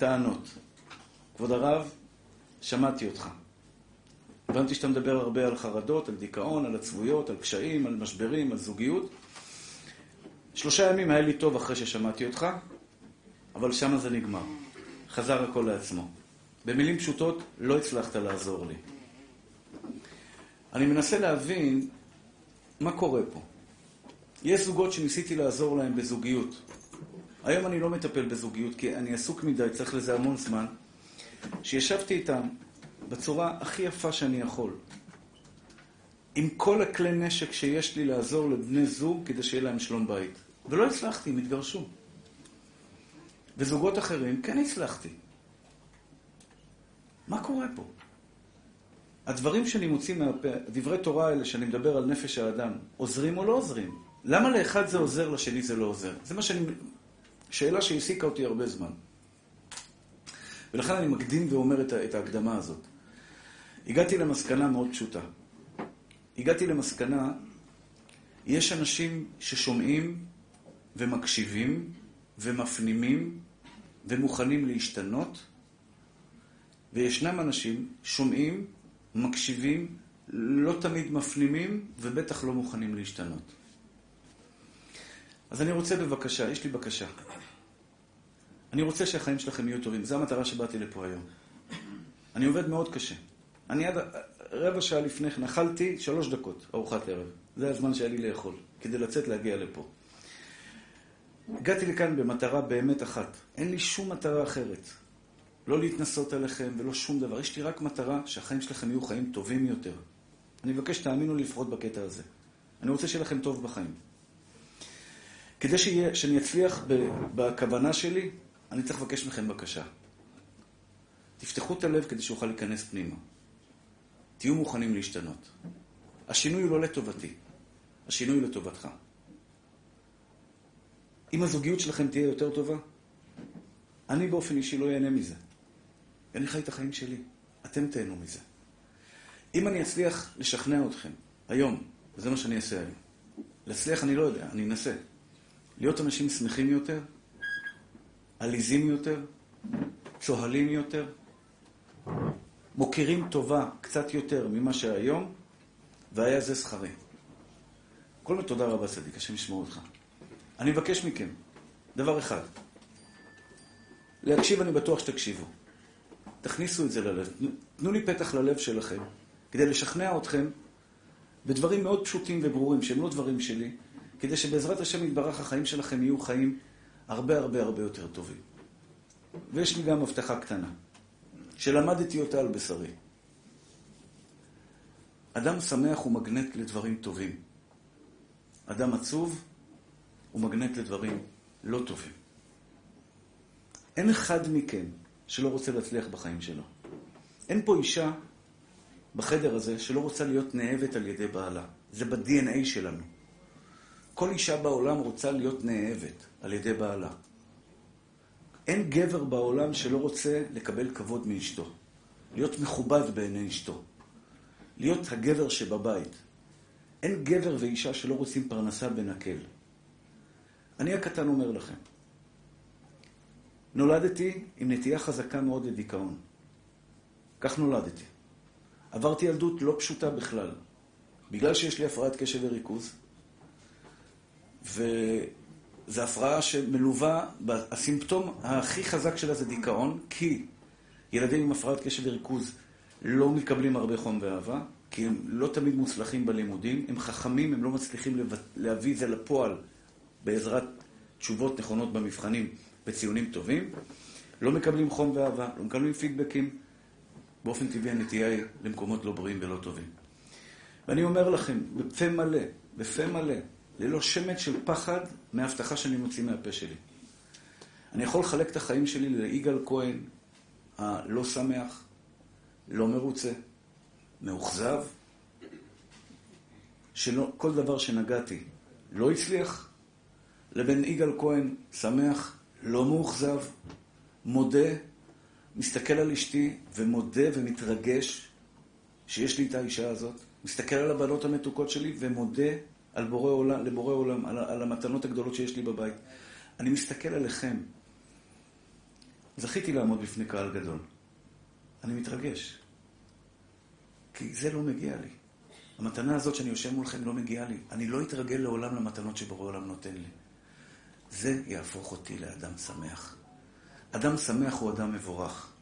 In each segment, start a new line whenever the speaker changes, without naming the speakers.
טענות. כבוד הרב, שמעתי אותך. הבנתי שאתה מדבר הרבה על חרדות, על דיכאון, על עצבויות, על קשיים, על משברים, על זוגיות. שלושה ימים היה לי טוב אחרי ששמעתי אותך, אבל שמה זה נגמר. חזר הכל לעצמו. במילים פשוטות, לא הצלחת לעזור לי. אני מנסה להבין מה קורה פה. יש זוגות שניסיתי לעזור להם בזוגיות. היום אני לא מטפל בזוגיות, כי אני עסוק מדי, צריך לזה המון זמן. שישבתי איתם בצורה הכי יפה שאני יכול. עם כל הכלי נשק שיש לי לעזור לבני זוג כדי שיהיה להם שלום בית. ולא הצלחתי, הם התגרשו. וזוגות אחרים, כן הצלחתי. מה קורה פה? הדברים שאני מוציא מהפה, דברי תורה האלה שאני מדבר על נפש האדם, עוזרים או לא עוזרים? למה לאחד זה עוזר, לשני זה לא עוזר? זה מה שאני... שאלה שהעסיקה אותי הרבה זמן. ולכן אני מקדים ואומר את ההקדמה הזאת. הגעתי למסקנה מאוד פשוטה. הגעתי למסקנה, יש אנשים ששומעים ומקשיבים ומפנימים ומוכנים להשתנות, וישנם אנשים שומעים, מקשיבים, לא תמיד מפנימים ובטח לא מוכנים להשתנות. אז אני רוצה בבקשה, יש לי בקשה. אני רוצה שהחיים שלכם יהיו טובים. זו המטרה שבאתי לפה היום. אני עובד מאוד קשה. אני עד רבע שעה לפני כן אכלתי שלוש דקות ארוחת ערב. זה הזמן שהיה לי לאכול, כדי לצאת להגיע לפה. הגעתי לכאן במטרה באמת אחת. אין לי שום מטרה אחרת. לא להתנסות עליכם ולא שום דבר. יש לי רק מטרה שהחיים שלכם יהיו חיים טובים יותר. אני מבקש שתאמינו לי לפחות בקטע הזה. אני רוצה שיהיה לכם טוב בחיים. כדי שיה, שאני אצליח בכוונה שלי, אני צריך לבקש מכם בקשה. תפתחו את הלב כדי שאוכל להיכנס פנימה. תהיו מוכנים להשתנות. השינוי הוא לא לטובתי, השינוי הוא לטובתך. אם הזוגיות שלכם תהיה יותר טובה, אני באופן אישי לא אהנה מזה. אני חי את החיים שלי, אתם תהנו מזה. אם אני אצליח לשכנע אתכם היום, וזה מה שאני אעשה היום, להצליח אני לא יודע, אני אנסה. להיות אנשים שמחים יותר, עליזים יותר, צוהלים יותר, מוקירים טובה קצת יותר ממה שהיום, והיה זה שכרי. כל מיני תודה רבה, צדיק, השם ישמור אותך. אני מבקש מכם, דבר אחד, להקשיב אני בטוח שתקשיבו. תכניסו את זה ללב. תנו לי פתח ללב שלכם, כדי לשכנע אתכם בדברים מאוד פשוטים וברורים, שהם לא דברים שלי, כדי שבעזרת השם יתברך החיים שלכם יהיו חיים הרבה הרבה הרבה יותר טובים. ויש לי גם הבטחה קטנה, שלמדתי אותה על בשרי. אדם שמח הוא מגנט לדברים טובים. אדם עצוב הוא מגנט לדברים לא טובים. אין אחד מכם שלא רוצה להצליח בחיים שלו. אין פה אישה בחדר הזה שלא רוצה להיות נאהבת על ידי בעלה. זה ב-DNA שלנו. כל אישה בעולם רוצה להיות נאהבת על ידי בעלה. אין גבר בעולם שלא רוצה לקבל כבוד מאשתו, להיות מכובד בעיני אשתו, להיות הגבר שבבית. אין גבר ואישה שלא רוצים פרנסה בנקל. אני הקטן אומר לכם, נולדתי עם נטייה חזקה מאוד לדיכאון. כך נולדתי. עברתי ילדות לא פשוטה בכלל. בגלל שיש לי הפרעת קשב וריכוז, וזו הפרעה שמלווה, הסימפטום הכי חזק שלה זה דיכאון, כי ילדים עם הפרעת קשב וריכוז לא מקבלים הרבה חום ואהבה, כי הם לא תמיד מוצלחים בלימודים, הם חכמים, הם לא מצליחים להביא את זה לפועל בעזרת תשובות נכונות במבחנים וציונים טובים, לא מקבלים חום ואהבה, לא מקבלים פידבקים, באופן טבעי הנטייה היא למקומות לא בריאים ולא טובים. ואני אומר לכם, בפה מלא, בפה מלא, ללא שמץ של פחד מההבטחה שאני מוציא מהפה שלי. אני יכול לחלק את החיים שלי ליגאל כהן הלא שמח, לא מרוצה, מאוכזב, שכל דבר שנגעתי לא הצליח, לבין יגאל כהן שמח, לא מאוכזב, מודה, מסתכל על אשתי ומודה ומתרגש שיש לי את האישה הזאת, מסתכל על הבנות המתוקות שלי ומודה על בורא עולם, לבורא עולם, על, על המתנות הגדולות שיש לי בבית. אני מסתכל עליכם. זכיתי לעמוד בפני קהל גדול. אני מתרגש. כי זה לא מגיע לי. המתנה הזאת שאני יושב מולכם לא מגיעה לי. אני לא אתרגל לעולם למתנות שבורא עולם נותן לי. זה יהפוך אותי לאדם שמח. אדם שמח הוא אדם מבורך.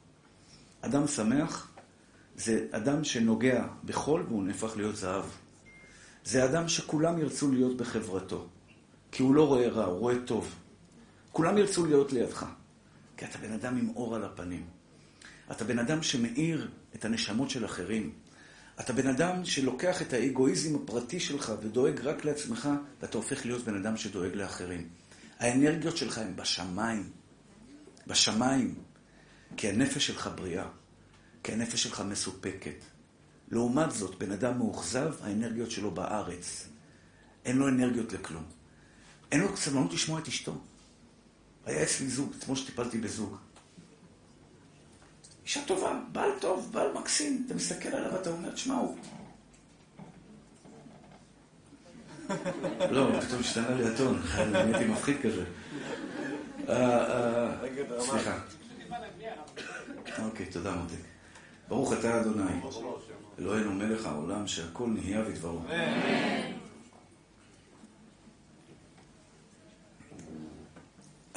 אדם שמח זה אדם שנוגע בחול והוא נהפך להיות זהב. זה אדם שכולם ירצו להיות בחברתו. כי הוא לא רואה רע, הוא רואה טוב. כולם ירצו להיות לידך. כי אתה בן אדם עם אור על הפנים. אתה בן אדם שמאיר את הנשמות של אחרים. אתה בן אדם שלוקח את האגואיזם הפרטי שלך ודואג רק לעצמך, ואתה הופך להיות בן אדם שדואג לאחרים. האנרגיות שלך הן בשמיים. בשמיים. כי הנפש שלך בריאה. כי הנפש שלך מסופקת. לעומת זאת, בן אדם מאוכזב, האנרגיות שלו בארץ. אין לו אנרגיות לכלום. אין לו סבלנות לשמוע את אשתו. היה אצלי זוג, כמו שטיפלתי בזוג. אישה טובה, בעל טוב, בעל מקסים. אתה מסתכל עליו ואתה אומר, תשמע, הוא... לא, פתאום השתנה לי הטון, אני הייתי מפחיד כזה. אה, אה, סליחה. אוקיי, תודה מותק. ברוך אתה אדוני, אלוהינו מלך העולם, שהכל נהיה ודברו.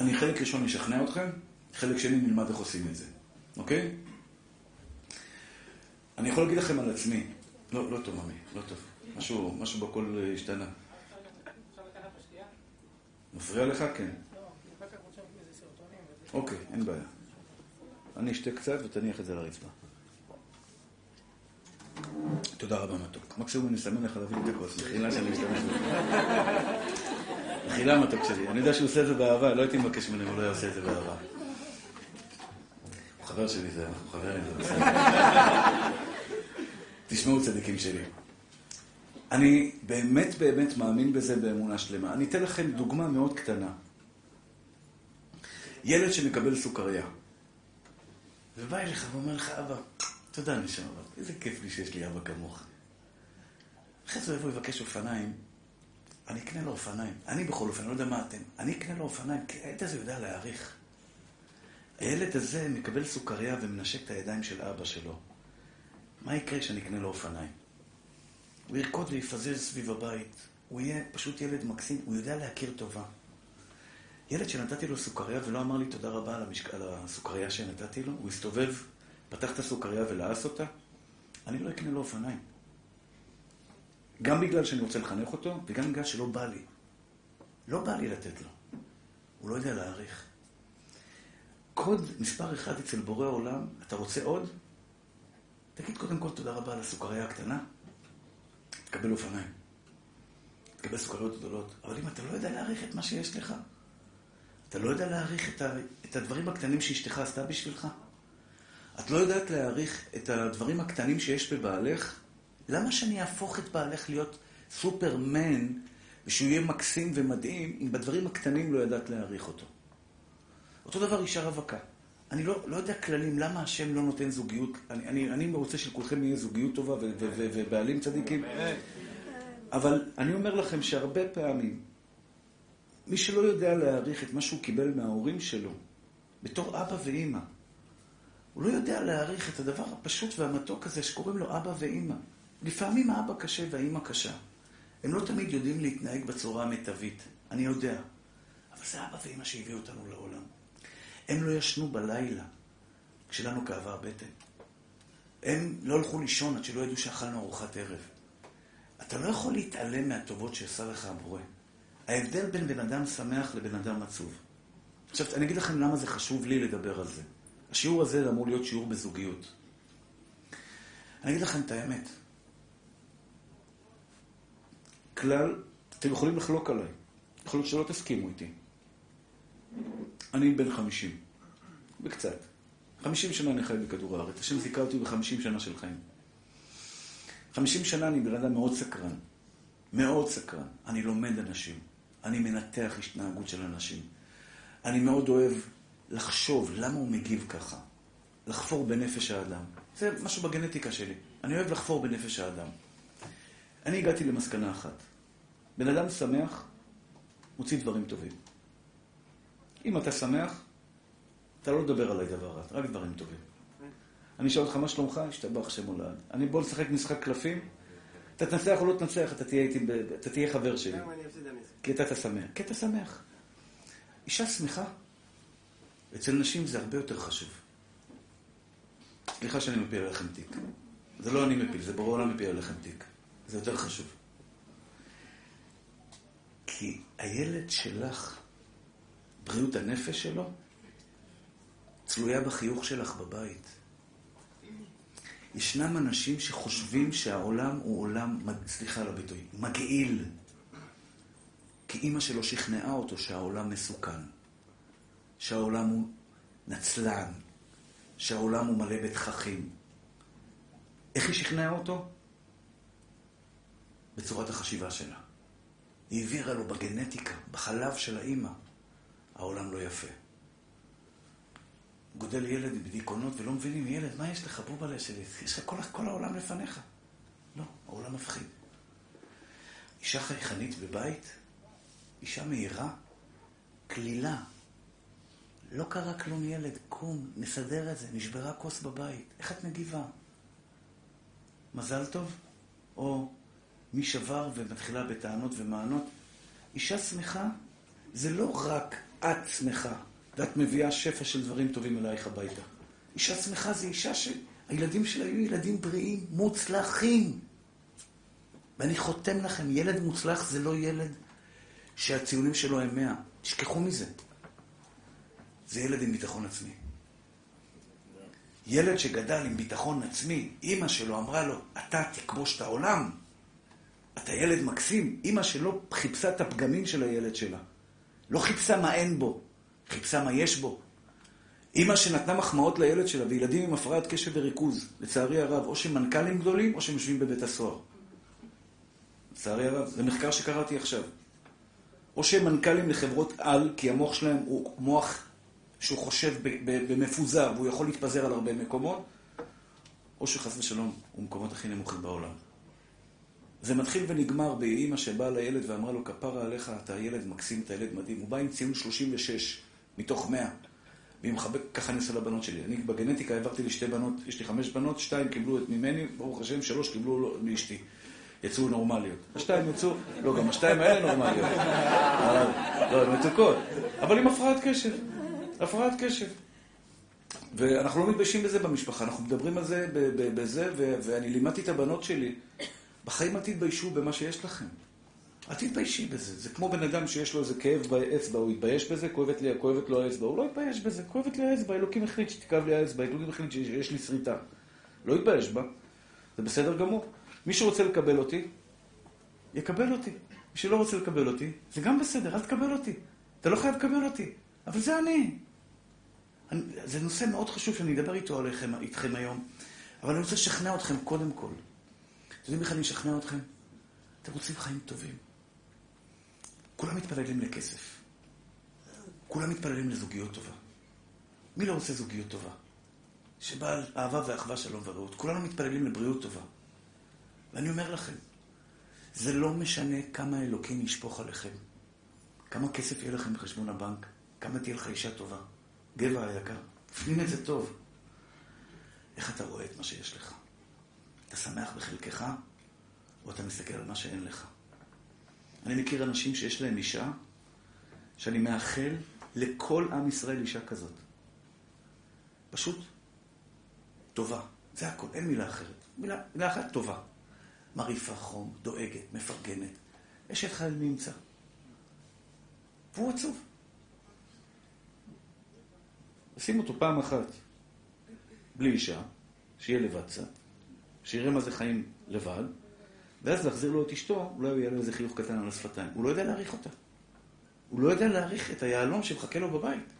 אני חלק ראשון אשכנע אתכם, חלק שני נלמד איך עושים את זה, אוקיי? אני יכול להגיד לכם על עצמי, לא, לא טוב, ממי, לא טוב. משהו, משהו בכל השתנה. מפריע לך? כן. אוקיי, אין בעיה. אני אשתה קצת ותניח את זה לרצפה. תודה רבה מתוק. מקסימום אני אסמן לך להביא לי את הכוס, מחילה שאני משתמש בזה. מחילה מתוק שלי. אני יודע שהוא עושה את זה באהבה, לא הייתי מבקש ממנו אם הוא לא היה עושה את זה באהבה. הוא חבר שלי, זה, אנחנו חברים, זה בסדר. תשמעו צדיקים שלי. אני באמת באמת מאמין בזה באמונה שלמה. אני אתן לכם דוגמה מאוד קטנה. ילד שמקבל סוכריה, ובא אליך ואומר לך, אבא, תודה נשמה, איזה כיף לי שיש לי אבא כמוך. אחרי זה הוא יבוא לבקש אופניים, אני אקנה לו אופניים. אני בכל אופן, לא יודע מה אתם, אני אקנה לו אופניים, כי הילד הזה יודע להעריך. הילד הזה מקבל סוכריה ומנשק את הידיים של אבא שלו. מה יקרה כשאני אקנה לו אופניים? הוא ירקוד ויפזז סביב הבית. הוא יהיה פשוט ילד מקסים, הוא יודע להכיר טובה. ילד שנתתי לו סוכריה ולא אמר לי תודה רבה על, המשק... על הסוכריה שנתתי לו, הוא הסתובב, פתח את הסוכריה ולעס אותה, אני לא אקנה לו אופניים. גם בגלל שאני רוצה לחנך אותו, וגם בגלל שלא בא לי. לא בא לי לתת לו. הוא לא יודע להעריך. קוד מספר אחד אצל בורא עולם, אתה רוצה עוד? תגיד קודם כל תודה רבה על הסוכריה הקטנה, תקבל אופניים. תקבל סוכריות גדולות. אבל אם אתה לא יודע להעריך את מה שיש לך, אתה לא יודע להעריך את, ה, את הדברים הקטנים שאשתך עשתה בשבילך? את לא יודעת להעריך את הדברים הקטנים שיש בבעלך? למה שאני אהפוך את בעלך להיות סופרמן ושהוא יהיה מקסים ומדהים אם בדברים הקטנים לא ידעת להעריך אותו? אותו דבר אישה רווקה. אני לא, לא יודע כללים, למה השם לא נותן זוגיות? אני, אני, אני רוצה שלכולכם יהיה זוגיות טובה ובעלים צדיקים. אבל אני אומר לכם שהרבה פעמים מי שלא יודע להעריך את מה שהוא קיבל מההורים שלו, בתור אבא ואימא, הוא לא יודע להעריך את הדבר הפשוט והמתוק הזה שקוראים לו אבא ואימא. לפעמים האבא קשה והאימא קשה. הם לא תמיד יודעים להתנהג בצורה המיטבית, אני יודע. אבל זה אבא ואימא שהביאו אותנו לעולם. הם לא ישנו בלילה כשלנו כאבה הבטן. הם לא הלכו לישון עד שלא ידעו שאכלנו ארוחת ערב. אתה לא יכול להתעלם מהטובות שעשה לך הבורא. ההבדל בין בן אדם שמח לבן אדם עצוב. עכשיו, אני אגיד לכם למה זה חשוב לי לדבר על זה. השיעור הזה אמור להיות שיעור בזוגיות. אני אגיד לכם את האמת. כלל, אתם יכולים לחלוק עליי. יכול להיות שלא תסכימו איתי. אני בן חמישים. וקצת. חמישים שנה אני חי בכדור הארץ. השם זיכה אותי בחמישים שנה של חיים. חמישים שנה אני בן אדם מאוד סקרן. מאוד סקרן. אני לומד אנשים. אני מנתח התנהגות של אנשים. אני מאוד אוהב לחשוב למה הוא מגיב ככה. לחפור בנפש האדם. זה משהו בגנטיקה שלי. אני אוהב לחפור בנפש האדם. אני הגעתי למסקנה אחת. בן אדם שמח, מוציא דברים טובים. אם אתה שמח, אתה לא מדבר עליי דבר רע, רק דברים טובים. אני אשאל אותך מה שלומך, השתבח שם. אני בוא לשחק משחק קלפים, אתה תנצח או לא תנצח, אתה תהיה אתה תהיה חבר שלי. כי אתה שמח. כי אתה שמח. אישה שמחה, אצל נשים זה הרבה יותר חשוב. סליחה שאני מפיל עליכם תיק. זה לא אני מפיל, זה ברור עולם מפיל עליכם תיק. זה יותר חשוב. כי הילד שלך, בריאות הנפש שלו, תלויה בחיוך שלך בבית. ישנם אנשים שחושבים שהעולם הוא עולם, סליחה על הביטוי, מגעיל. כי אימא שלו שכנעה אותו שהעולם מסוכן, שהעולם הוא נצלן, שהעולם הוא מלא בתככים. איך היא שכנעה אותו? בצורת החשיבה שלה. היא העבירה לו בגנטיקה, בחלב של האימא. העולם לא יפה. גודל ילד בדיכאונות ולא מבינים, ילד, מה יש לך? בובלה שלי, יש לך כל, כל העולם לפניך. לא, העולם מפחיד. אישה חייכנית בבית, אישה מהירה, קלילה. לא קרה כלום ילד, קום, נסדר את זה, נשברה כוס בבית. איך את מגיבה? מזל טוב? או מי שבר ומתחילה בטענות ומענות? אישה שמחה זה לא רק את שמחה, ואת מביאה שפע של דברים טובים אלייך הביתה. אישה שמחה זה אישה שהילדים שלה היו ילדים בריאים, מוצלחים. ואני חותם לכם, ילד מוצלח זה לא ילד שהציונים שלו הם מאה. תשכחו מזה. זה ילד עם ביטחון עצמי. ילד שגדל עם ביטחון עצמי, אימא שלו אמרה לו, אתה תכבוש את העולם. אתה ילד מקסים. אימא שלו חיפשה את הפגמים של הילד שלה. לא חיפשה מה אין בו, חיפשה מה יש בו. אימא שנתנה מחמאות לילד שלה, וילדים עם הפרעת קשב וריכוז, לצערי הרב, או שהם מנכ"לים גדולים, או שהם יושבים בבית הסוהר. לצערי הרב, זה מחקר שקראתי עכשיו. או שהם מנכ"לים לחברות על, כי המוח שלהם הוא מוח שהוא חושב במפוזר, והוא יכול להתפזר על הרבה מקומות, או שחס ושלום הוא מקומות הכי נמוכים בעולם. זה מתחיל ונגמר באימא שבאה לילד ואמרה לו, כפרה עליך, אתה ילד מקסים, אתה ילד מדהים. הוא בא עם ציון 36 מתוך 100. והיא מחבק, ככה אני עושה לבנות שלי. אני בגנטיקה העברתי לי שתי בנות, יש לי חמש בנות, שתיים קיבלו את ממני, ברוך השם, שלוש קיבלו מאשתי. יצאו נורמליות. השתיים יצאו, לא, גם השתיים האלה נורמליות. לא, הן מתוקות. אבל עם הפרעת קשב. הפרעת קשב. ואנחנו לא מתביישים בזה במשפחה, אנחנו מדברים על זה בזה, ואני לימדתי את הבנות שלי. בחיים אל תתביישו במה שיש לכם. אל תתביישי בזה. זה כמו בן אדם שיש לו איזה כאב באצבע, הוא יתבייש בזה, כואבת, לי, כואבת לו האצבע. הוא לא יתבייש בזה, כואבת לי האצבע, אלוקים החליט שתכאב לי האצבע, אלוקים החליט שיש לי שריטה. לא יתבייש בה. זה בסדר גמור. מי שרוצה לקבל אותי, יקבל אותי. מי שלא רוצה לקבל אותי, זה גם בסדר, אל תקבל אותי. אתה לא חייב לקבל אותי, אבל זה אני. אני זה נושא מאוד חשוב שאני אדבר איתו עליכם, איתכם היום, אבל אני רוצה לשכנע אתכם קודם כל. אתם יודעים איך אני אשכנע אתכם? אתם רוצים חיים טובים. כולם מתפללים לכסף. כולם מתפללים לזוגיות טובה. מי לא רוצה זוגיות טובה? שבעל אהבה ואחווה, שלום ורעות. כולנו מתפללים לבריאות טובה. ואני אומר לכם, זה לא משנה כמה אלוקים ישפוך עליכם, כמה כסף יהיה לכם בחשבון הבנק, כמה תהיה לך אישה טובה. גבע היקר, תפנים את זה טוב. איך אתה רואה את מה שיש לך? אתה שמח בחלקך, או אתה מסתכל על מה שאין לך? אני מכיר אנשים שיש להם אישה, שאני מאחל לכל עם ישראל אישה כזאת. פשוט טובה. זה הכל, אין מילה אחרת. מילה, מילה אחת טובה. מרעיפה חום, דואגת, מפרגנת. אשת חייל נמצא. והוא עצוב. שים אותו פעם אחת בלי אישה, שיהיה לבד קצת, שיראה מה זה חיים לבד, ואז להחזיר לו את אשתו, אולי הוא לו איזה חיוך קטן על השפתיים. הוא לא יודע להעריך אותה. הוא לא יודע להעריך את היהלום שמחכה לו בבית.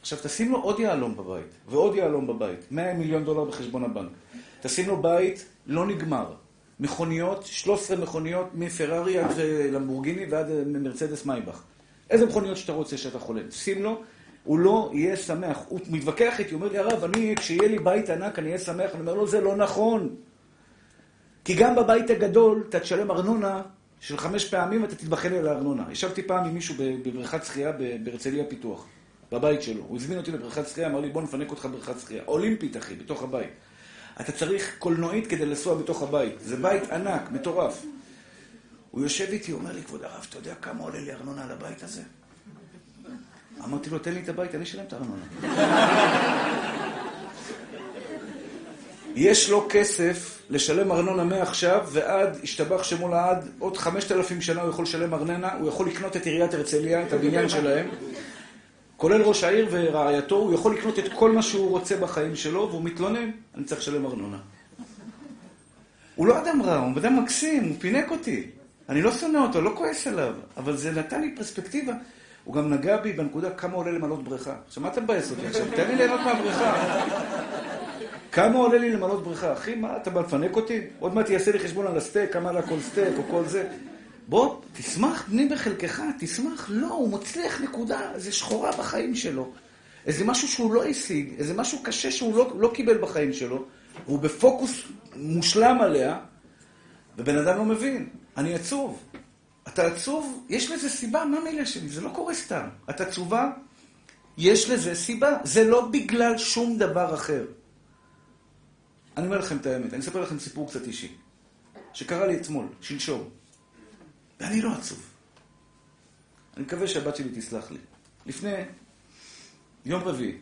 עכשיו, תשים לו עוד יהלום בבית, ועוד יהלום בבית, 100 מיליון דולר בחשבון הבנק. תשים לו בית לא נגמר. מכוניות, 13 מכוניות, מפרארי עד למבורגיני ועד מרצדס מייבך. איזה מכוניות שאתה רוצה שאתה חולם. שים לו, הוא לא יהיה שמח. הוא מתווכח איתי, אומר לי, הרב, אני, כשיהיה לי בית ענק, אני אהיה שמח. אני אומר לו, זה לא נכון. כי גם בבית הגדול, אתה תשלם ארנונה של חמש פעמים, אתה תתבחן על הארנונה. ישבתי פעם עם מישהו בבריכת שחייה בהרצליה פיתוח. בבית שלו. הוא הזמין אותי לבריכת שחייה, אמר לי, בוא נפנק אותך בבריכת שחייה. אולימפית, אחי, בתוך הבית. אתה צריך קולנועית כדי לנסוע בתוך הבית. זה בית ענק, מטורף. הוא יושב איתי, אומר לי, כבוד הרב, אתה יודע כמה עולה לי ארנונה על הבית הזה? אמרתי לו, תן לי את הבית, אני אשלם את הארנונה. יש לו כסף לשלם ארנונה מעכשיו ועד, השתבח שמו לעד, עוד חמשת אלפים שנה הוא יכול לשלם ארנונה, הוא יכול לקנות את עיריית הרצליה, את הבניין שלהם, כולל ראש העיר ורעייתו, הוא יכול לקנות את כל מה שהוא רוצה בחיים שלו, והוא מתלונן, אני צריך לשלם ארנונה. הוא לא אדם רע, הוא אדם מקסים, הוא פינק אותי. אני לא שונא אותו, לא כועס עליו, אבל זה נתן לי פרספקטיבה. הוא גם נגע בי בנקודה כמה עולה למלות בריכה. עכשיו, מה אתה מבאס אותי עכשיו? תן לי ליהנות מהבריכה. כמה עולה לי למלות בריכה? אחי, מה, אתה בא לפנק אותי? עוד מעט יעשה לי חשבון על הסטייק, כמה עלה כל סטייק או כל זה. בוא, תשמח בני בחלקך, תשמח. לא, הוא מצליח נקודה, זה שחורה בחיים שלו. איזה משהו שהוא לא השיג, איזה משהו קשה שהוא לא, לא קיבל בחיים שלו, והוא בפוקוס מושלם עליה, ובן אדם לא מבין. אני עצוב. אתה עצוב, יש לזה סיבה, מה מילה שלי? זה לא קורה סתם. את עצובה, יש לזה סיבה. זה לא בגלל שום דבר אחר. אני אומר לכם את האמת, אני אספר לכם סיפור קצת אישי, שקרה לי אתמול, שלשום, ואני לא עצוב. אני מקווה שהבת שלי תסלח לי. לפני יום רביעי,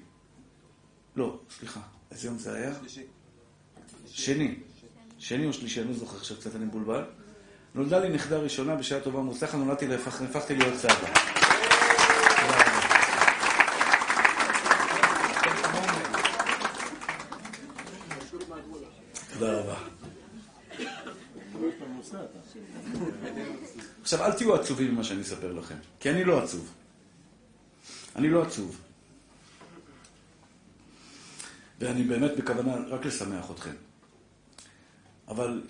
לא, סליחה, איזה יום זה היה? שלישי. שני. שני או שלישי, אני לא זוכר עכשיו קצת, אני מבולבל. נולדה לי נכדה ראשונה בשעה טובה ומוצלחת, נולדתי, נהפכתי להיות סבא. תודה רבה. עכשיו, אל תהיו עצובים ממה שאני אספר לכם, כי אני לא עצוב. אני לא עצוב. ואני באמת בכוונה רק לשמח אתכם. אבל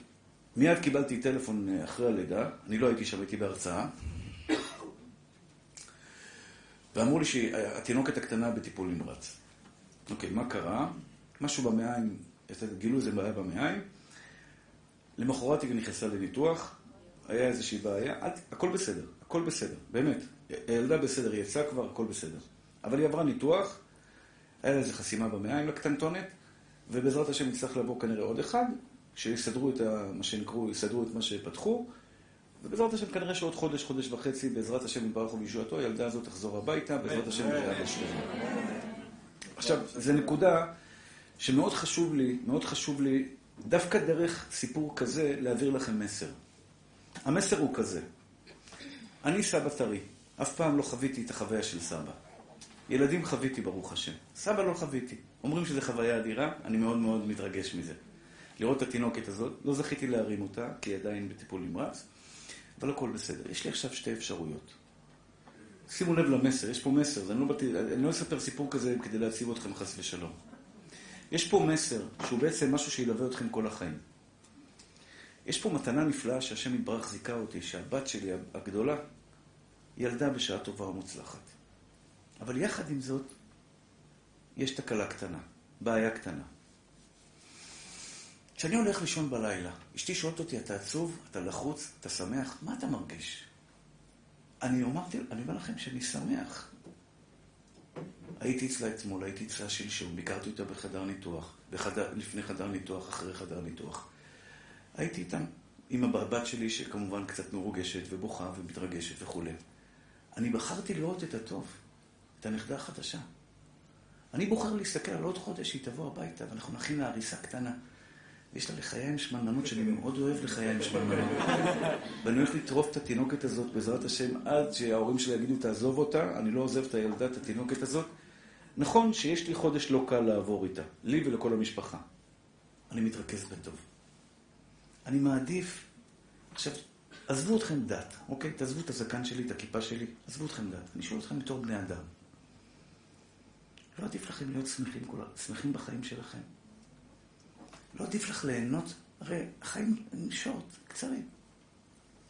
מיד קיבלתי טלפון אה, אחרי הלידה, אני לא הייתי שם, הייתי בהרצאה, ואמרו לי שהתינוקת הקטנה בטיפול נמרץ. אוקיי, מה קרה? משהו במעיים, גילו איזה בעיה במעיים, למחרת היא נכנסה לניתוח, היה איזושהי בעיה, הכל בסדר, הכל בסדר, באמת. הילדה בסדר, היא יצאה כבר, הכל בסדר. אבל היא עברה ניתוח, היה לה איזו חסימה במעיים לקטנטונת, ובעזרת השם יצטרך לעבור כנראה עוד אחד, שיסדרו את מה שנקראו, יסדרו את מה שפתחו, ובעזרת השם כנראה שעוד חודש, חודש וחצי, בעזרת השם יתברך ובישועתו, הילדה הזאת תחזור הביתה, בעזרת השם יתברך בשלמה. עכשיו, זו נקודה שמאוד חשוב לי, מאוד חשוב לי, דווקא דרך סיפור כזה, להעביר לכם מסר. המסר הוא כזה, אני סבא טרי, אף פעם לא חוויתי את החוויה של סבא. ילדים חוויתי, ברוך השם. סבא לא חוויתי. אומרים שזו חוויה אדירה, אני מאוד מאוד מתרגש מזה. לראות את התינוקת הזאת, לא זכיתי להרים אותה, כי היא עדיין בטיפול נמרץ, אבל הכל בסדר. יש לי עכשיו שתי אפשרויות. שימו לב למסר, יש פה מסר, אני לא, באתי, אני לא אספר סיפור כזה כדי להציב אתכם חס ושלום. יש פה מסר שהוא בעצם משהו שילווה אתכם כל החיים. יש פה מתנה נפלאה שהשם יתברך זיכה אותי, שהבת שלי הגדולה ילדה בשעה טובה ומוצלחת. אבל יחד עם זאת, יש תקלה קטנה, בעיה קטנה. כשאני הולך לישון בלילה, אשתי שואלת אותי, אתה עצוב? אתה לחוץ? אתה שמח? מה אתה מרגיש? אני אמרתי, אני אומר לכם שאני שמח. הייתי אצלה אתמול, הייתי אצלה שלשום, ביקרתי אותה בחדר ניתוח, בחדר, לפני חדר ניתוח, אחרי חדר ניתוח. הייתי איתם, עם הבת שלי, שכמובן קצת מרוגשת ובוכה ומתרגשת וכולי. אני בחרתי לראות את הטוב, את הנכדה החדשה. אני בוחר להסתכל על עוד חודש שהיא תבוא הביתה, ואנחנו נכין לה הריסה קטנה. יש לה לחיי עם שמנמנות שאני מאוד אוהב לחיי עם שמנמנות. ואני הולך לטרוף את התינוקת הזאת בעזרת השם עד שההורים שלי יגידו תעזוב אותה, אני לא עוזב את הילדה, את התינוקת הזאת. נכון שיש לי חודש לא קל לעבור איתה, לי ולכל המשפחה. אני מתרכז בטוב. אני מעדיף, עכשיו, עזבו אתכם דת, אוקיי? תעזבו את הזקן שלי, את הכיפה שלי, עזבו אתכם דת. אני שואל אתכם בתור בני אדם. לא עדיף לכם להיות שמחים, שמחים בחיים שלכם? לא עדיף לך ליהנות? הרי החיים הם שעות, קצרים.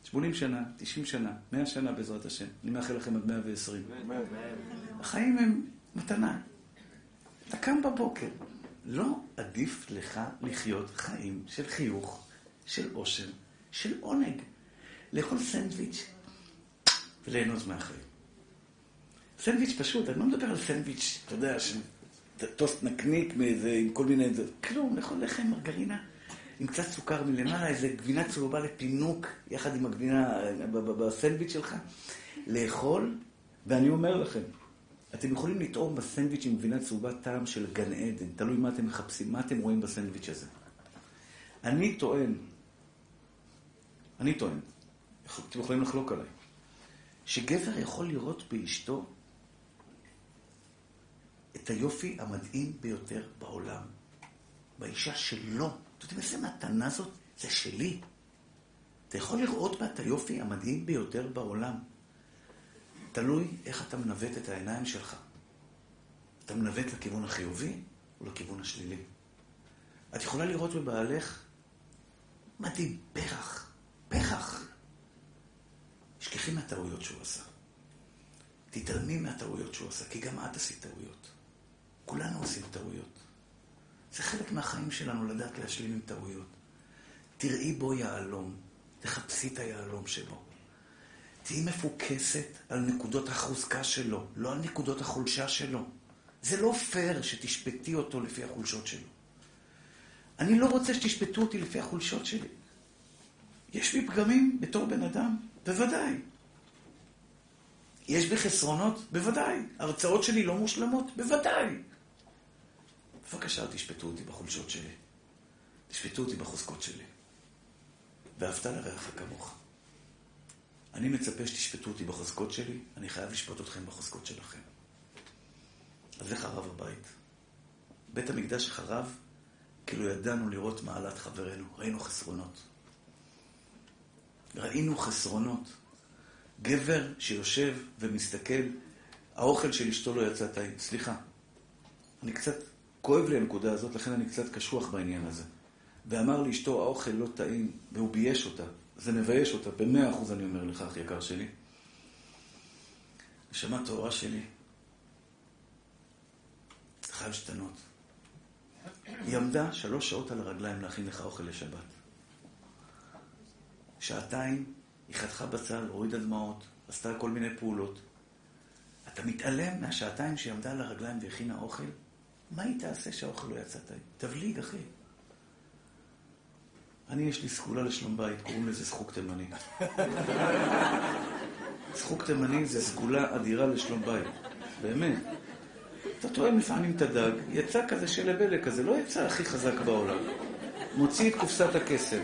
80 שנה, 90 שנה, 100 שנה בעזרת השם. אני מאחל לכם עד 120. החיים הם מתנה. אתה קם בבוקר, לא עדיף לך לחיות חיים של חיוך, של עושר, של עונג. לאכול סנדוויץ' וליהנות מהחיים. סנדוויץ' פשוט, אני לא מדבר על סנדוויץ', אתה יודע, טוסט נקניק מאיזה, עם כל מיני... כלום, לאכול לחם, מרגרינה, עם קצת סוכר מלמעלה, איזה גבינה צהובה לפינוק, יחד עם הגבינה בסנדוויץ' שלך. לאכול, ואני אומר לכם, אתם יכולים לטעום בסנדוויץ' עם גבינה צהובה טעם של גן עדן, תלוי מה אתם מחפשים, מה אתם רואים בסנדוויץ' הזה. אני טוען, אני טוען, אתם יכולים לחלוק עליי, שגבר יכול לראות באשתו את היופי המדהים ביותר בעולם. באישה שלו. אתה יודע איזה מתנה זאת? זה שלי. אתה יכול לראות בה את היופי המדהים ביותר בעולם. תלוי איך אתה מנווט את העיניים שלך. אתה מנווט לכיוון החיובי או לכיוון השלילי. את יכולה לראות בבעלך מדהים, פרח, פרח. שכחי מהטעויות שהוא עשה. תתעלמי מהטעויות שהוא עשה, כי גם את עשית טעויות. כולנו עושים טעויות. זה חלק מהחיים שלנו לדעת להשלים עם טעויות. תראי בו יהלום, תחפשי את היהלום שבו. תהיי מפוקסת על נקודות החוזקה שלו, לא על נקודות החולשה שלו. זה לא פייר שתשפטי אותו לפי החולשות שלו. אני לא רוצה שתשפטו אותי לפי החולשות שלי. יש בי פגמים בתור בן אדם? בוודאי. יש בי חסרונות? בוודאי. ההרצאות שלי לא מושלמות? בוודאי. בבקשה, תשפטו אותי בחולשות שלי. תשפטו אותי בחוזקות שלי. ואהבת לרעך כמוך. אני מצפה שתשפטו אותי בחוזקות שלי, אני חייב לשפוט אתכם בחוזקות שלכם. אז זה חרב הבית. בית המקדש חרב כאילו ידענו לראות מעלת חברינו, ראינו חסרונות. ראינו חסרונות. גבר שיושב ומסתכל, האוכל של אשתו לא יצא טעים. סליחה, אני קצת, כואב לי הנקודה הזאת, לכן אני קצת קשוח בעניין הזה. ואמר לאשתו, האוכל לא טעים, והוא בייש אותה. זה מבייש אותה, במאה אחוז אני אומר לך, אח יקר שלי. נשמה טהורה שלי, חייב להשתנות. היא עמדה שלוש שעות על הרגליים להכין לך אוכל לשבת. שעתיים היא חתכה בצל, הורידה דמעות, עשתה כל מיני פעולות. אתה מתעלם מהשעתיים שהיא עמדה על הרגליים והכינה אוכל? מה היא תעשה שהאוכל לא יצא טעים? תבליג, אחי. אני, יש לי סגולה לשלום בית, קוראים לזה זחוק תימני. זחוק תימני זה סגולה אדירה לשלום בית, באמת. אתה טועם לפעמים את הדג, יצא כזה שלבלה כזה, לא יצא הכי חזק בעולם. מוציא את קופסת הכסף,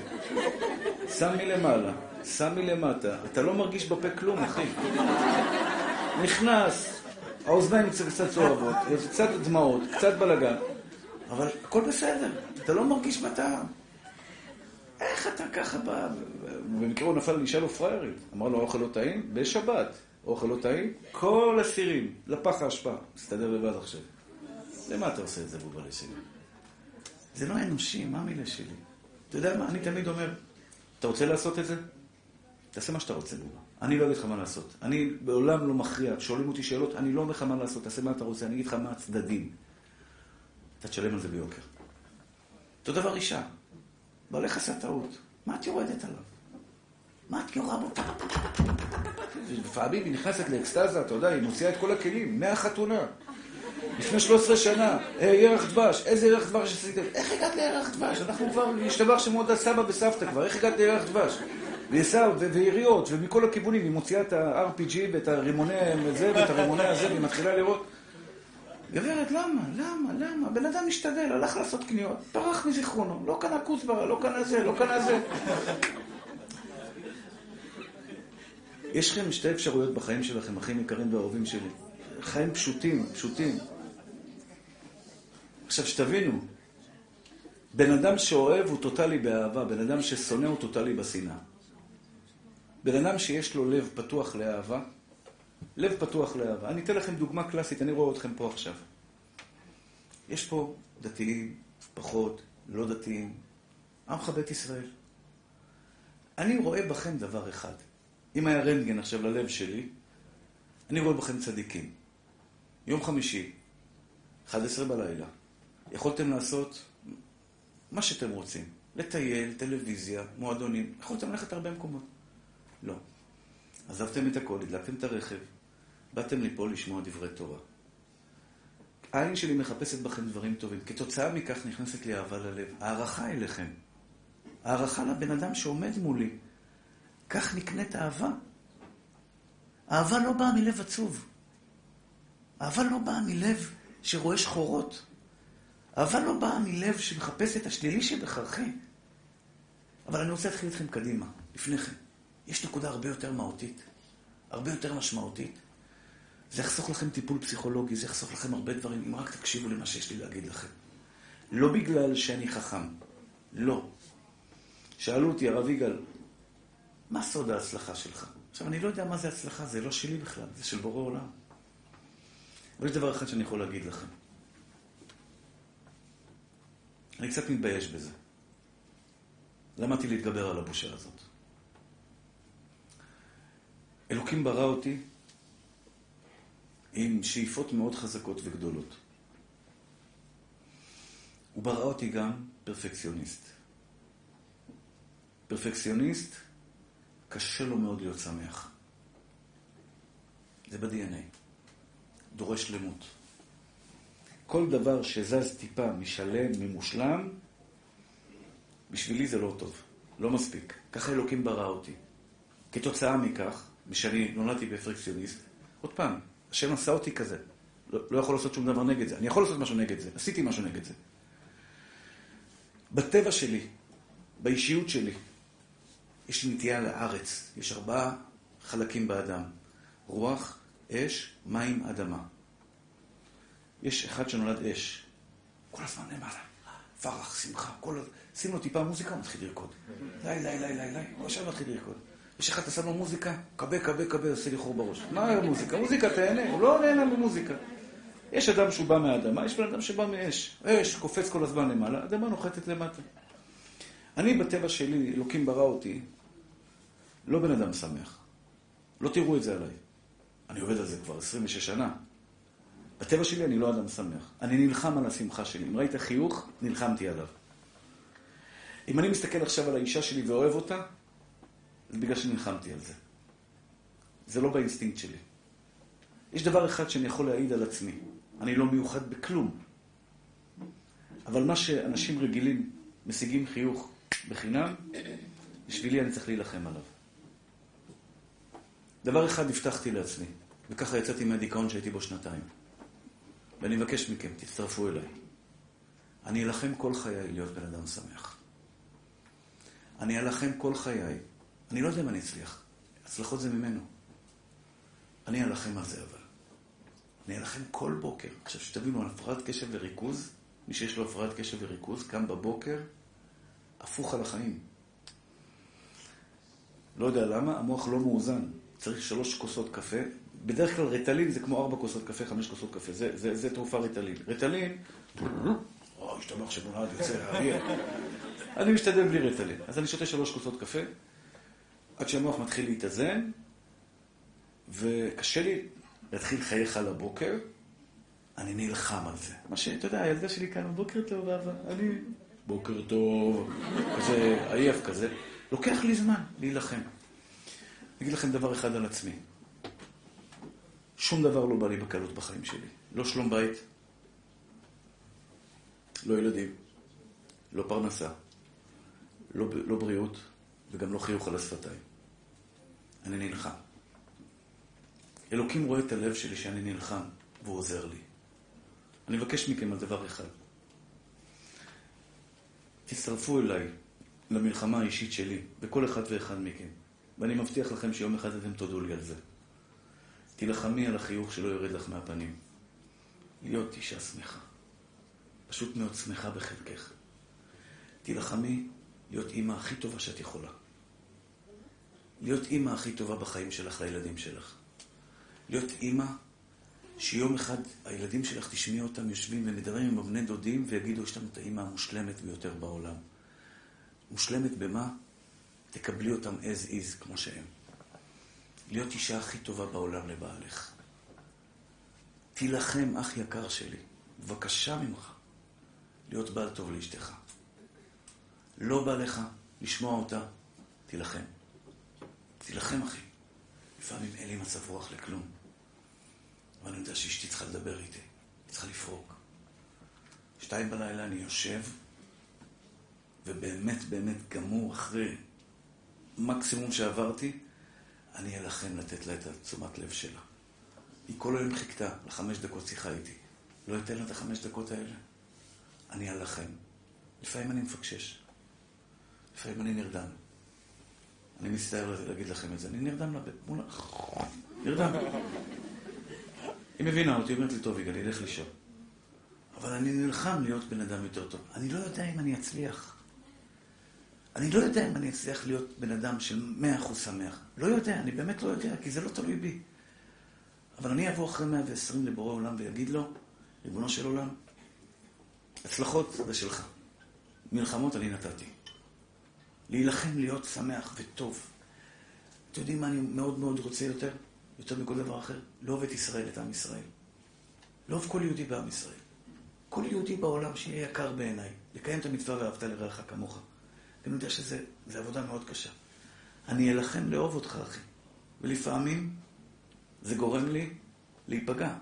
שם מלמעלה, שם מלמטה, אתה לא מרגיש בפה כלום, אחי. נכנס, האוזניים קצת צועבות, קצת דמעות, קצת בלאגן, אבל הכל בסדר, אתה לא מרגיש בטעם. איך אתה ככה בא? במקרה הוא נפל על אישה לא פראיירית. אמר לו, האוכל לא טעים? בשבת. אוכל לא טעים? כל הסירים, לפח האשפה. מסתדר לבד עכשיו. למה אתה עושה את זה, בובלה שלי? זה לא אנושי, מה המילה שלי? אתה יודע מה, אני תמיד אומר, אתה רוצה לעשות את זה? תעשה מה שאתה רוצה, בובה. אני לא אגיד לך מה לעשות. אני בעולם לא מכריע. שואלים אותי שאלות, אני לא אומר לך מה לעשות, תעשה מה אתה רוצה, אני אגיד לך מה הצדדים. אתה תשלם על זה ביוקר. אותו דבר אישה. בעלך עשה טעות. מה את יורדת עליו? מה את יורה בו? לפעמים היא נכנסת לאקסטזה, אתה יודע, היא מוציאה את כל הכלים, מהחתונה. לפני 13 שנה, ירח דבש, איזה ירח דבש עשיתם? איך הגעת לירח דבש? אנחנו כבר, השתבח שמות הסבא וסבתא כבר, איך הגעת לירח דבש? ועשיו, ויריות, ומכל הכיוונים, היא מוציאה את ה-RPG ואת הרימוני הזה ואת הרימוני הזה, והיא מתחילה לראות. גברת, למה? למה? למה? הבן אדם משתדל, הלך לעשות קניות, פרח מזיכרונו, לא קנה כוסברה, לא קנה זה, לא קנה זה. יש לכם שתי אפשרויות בחיים שלכם, אחים יקרים ואהובים שלי. חיים פשוטים, פשוטים. עכשיו, שתבינו, בן אדם שאוהב הוא טוטאלי באהבה, בן אדם ששונא הוא טוטאלי בשנאה. בן אדם שיש לו לב פתוח לאהבה, לב פתוח לאהבה. אני אתן לכם דוגמה קלאסית, אני רואה אתכם פה עכשיו. יש פה דתיים, פחות, לא דתיים, עמך בית ישראל. אני רואה בכם דבר אחד. אם היה רנטגן עכשיו ללב שלי, אני רואה בכם צדיקים. יום חמישי, 11 בלילה, יכולתם לעשות מה שאתם רוצים. לטייל, טלוויזיה, מועדונים, יכולתם ללכת הרבה מקומות. לא. עזבתם את הכל, הדלקתם את הרכב, באתם לפה לשמוע דברי תורה. העין שלי מחפשת בכם דברים טובים. כתוצאה מכך נכנסת לי אהבה ללב. הערכה אליכם. הערכה לבן אדם שעומד מולי. כך נקנית אהבה. אהבה לא באה מלב עצוב. אהבה לא באה מלב שרואה שחורות. אהבה לא באה מלב שמחפש את השלילי שבחרכי. אבל אני רוצה להתחיל איתכם קדימה, לפני כן. יש נקודה הרבה יותר מהותית, הרבה יותר משמעותית. זה יחסוך לכם טיפול פסיכולוגי, זה יחסוך לכם הרבה דברים, אם רק תקשיבו למה שיש לי להגיד לכם. לא בגלל שאני חכם, לא. שאלו אותי, הרב יגאל, מה סוד ההצלחה שלך? עכשיו, אני לא יודע מה זה הצלחה, זה לא שלי בכלל, זה של בורא עולם. אבל יש דבר אחד שאני יכול להגיד לכם. אני קצת מתבייש בזה. למדתי להתגבר על הבושה הזאת. אלוקים ברא אותי עם שאיפות מאוד חזקות וגדולות. הוא ברא אותי גם פרפקציוניסט. פרפקציוניסט, קשה לו מאוד להיות שמח. זה ב-DNA. דורש שלמות. כל דבר שזז טיפה משלם, ממושלם, בשבילי זה לא טוב, לא מספיק. ככה אלוקים ברא אותי. כתוצאה מכך, משאני נולדתי בפרקציוניסט, עוד פעם, השם עשה אותי כזה. לא, לא יכול לעשות שום דבר נגד זה. אני יכול לעשות משהו נגד זה, עשיתי משהו נגד זה. בטבע שלי, באישיות שלי, יש לי נטייה לארץ. יש ארבעה חלקים באדם. רוח, אש, מים, אדמה. יש אחד שנולד אש. כל הזמן למעלה. פרח, שמחה, כל. שים לו טיפה מוזיקה, הוא מתחיל לרקוד. לי, לי, לי, לי, לי, הוא עכשיו מתחיל לרקוד. יש אחד, אתה שם לו מוזיקה, קבה, קבה, קבה, עושה לי חור בראש. מה המוזיקה? מוזיקה תהנה, הוא לא נהנה ממוזיקה. יש אדם שהוא בא מהאדמה, יש בן אדם שבא מאש. אש קופץ כל הזמן למעלה, אדמה נוחתת למטה. אני בטבע שלי, אלוקים ברא אותי, לא בן אדם שמח. לא תראו את זה עליי. אני עובד על זה כבר 26 שנה. בטבע שלי אני לא אדם שמח. אני נלחם על השמחה שלי. אם ראית חיוך, נלחמתי עליו. אם אני מסתכל עכשיו על האישה שלי ואוהב אותה, זה בגלל שנלחמתי על זה. זה לא באינסטינקט שלי. יש דבר אחד שאני יכול להעיד על עצמי. אני לא מיוחד בכלום. אבל מה שאנשים רגילים משיגים חיוך בחינם, בשבילי אני צריך להילחם עליו. דבר אחד הבטחתי לעצמי, וככה יצאתי מהדיכאון שהייתי בו שנתיים. ואני מבקש מכם, תצטרפו אליי. אני אלחם כל חיי להיות בן אדם שמח. אני אלחם כל חיי. אני לא יודע אם אני אצליח. הצלחות זה ממנו. אני אלחם על זה אבל. אני אלחם כל בוקר. עכשיו, שתבינו, על הפרעת קשב וריכוז, מי שיש לו הפרעת קשב וריכוז, קם בבוקר, הפוך על החיים. לא יודע למה, המוח לא מאוזן. צריך שלוש כוסות קפה. בדרך כלל רטלין זה כמו ארבע כוסות קפה, חמש כוסות קפה. זה, זה, זה תרופה רטלין. רטלין, או, השתבח שנולד יוצא האוויר. אני משתדל בלי רטלין. אז אני שותה שלוש כוסות קפה, עד שהמוח מתחיל להתאזן, וקשה לי להתחיל חייך לבוקר, אני נלחם על זה. מה שאתה יודע, הילדה שלי כאן, בוקר טוב, אבא, אני... בוקר טוב, כזה עייף כזה. לוקח לי זמן להילחם. אני אגיד לכם דבר אחד על עצמי. שום דבר לא בא לי בקלות בחיים שלי. לא שלום בית, לא ילדים, לא פרנסה, לא, לא בריאות וגם לא חיוך על השפתיים. אני נלחם. אלוקים רואה את הלב שלי שאני נלחם, והוא עוזר לי. אני מבקש מכם על דבר אחד. תצטרפו אליי למלחמה האישית שלי, וכל אחד ואחד מכם. ואני מבטיח לכם שיום אחד אתם תודו לי על זה. תילחמי על החיוך שלא יורד לך מהפנים. להיות אישה שמחה. פשוט מאוד שמחה בחלקך. תילחמי להיות אימא הכי טובה שאת יכולה. להיות אימא הכי טובה בחיים שלך לילדים שלך. להיות אימא שיום אחד הילדים שלך, תשמעי אותם יושבים ומדברים עם הבני דודים ויגידו, יש לנו את האימא המושלמת ביותר בעולם. מושלמת במה? תקבלי אותם as is, כמו שהם. להיות אישה הכי טובה בעולם לבעלך. תילחם, אח יקר שלי, בבקשה ממך, להיות בעל טוב לאשתך. לא בא לך לשמוע אותה, תילחם. תילחם, אחי. לפעמים אין לי מצב רוח לכלום. אבל אני יודע שאשתי צריכה לדבר איתי, היא צריכה לפרוק. שתיים בלילה אני יושב, ובאמת באמת גמור אחרי מקסימום שעברתי, אני אלחם לתת לה את התשומת לב שלה. היא כל היום חיכתה לחמש דקות שיחה איתי. לא אתן לה את החמש דקות האלה. אני אלחם. לפעמים אני מפקשש. לפעמים אני נרדם. אני מצטער להגיד לכם את זה. אני נרדם לבית. מול... נרדם. היא מבינה אותי, אומרת לי, טוב, יגאל, ילך לישון. אבל אני נלחם להיות בן אדם יותר טוב. אני לא יודע אם אני אצליח. אני לא יודע אם אני אצליח להיות בן אדם של מאה אחוז שמח. לא יודע, אני באמת לא יודע, כי זה לא תלוי בי. אבל אני אבוא אחרי 120 לבורא עולם ויגיד לו, ריבונו של עולם, הצלחות זה שלך. מלחמות אני נתתי. להילחם להיות שמח וטוב. אתם יודעים מה אני מאוד מאוד רוצה יותר? יותר מכל דבר אחר? לאהוב את ישראל, את עם ישראל. לאהוב כל יהודי בעם ישראל. כל יהודי בעולם שיהיה יקר בעיניי. לקיים את המצווה ואהבת לרעך כמוך. אני יודע שזו עבודה מאוד קשה. אני אלחם לאהוב אותך, אחי. ולפעמים זה גורם לי להיפגע.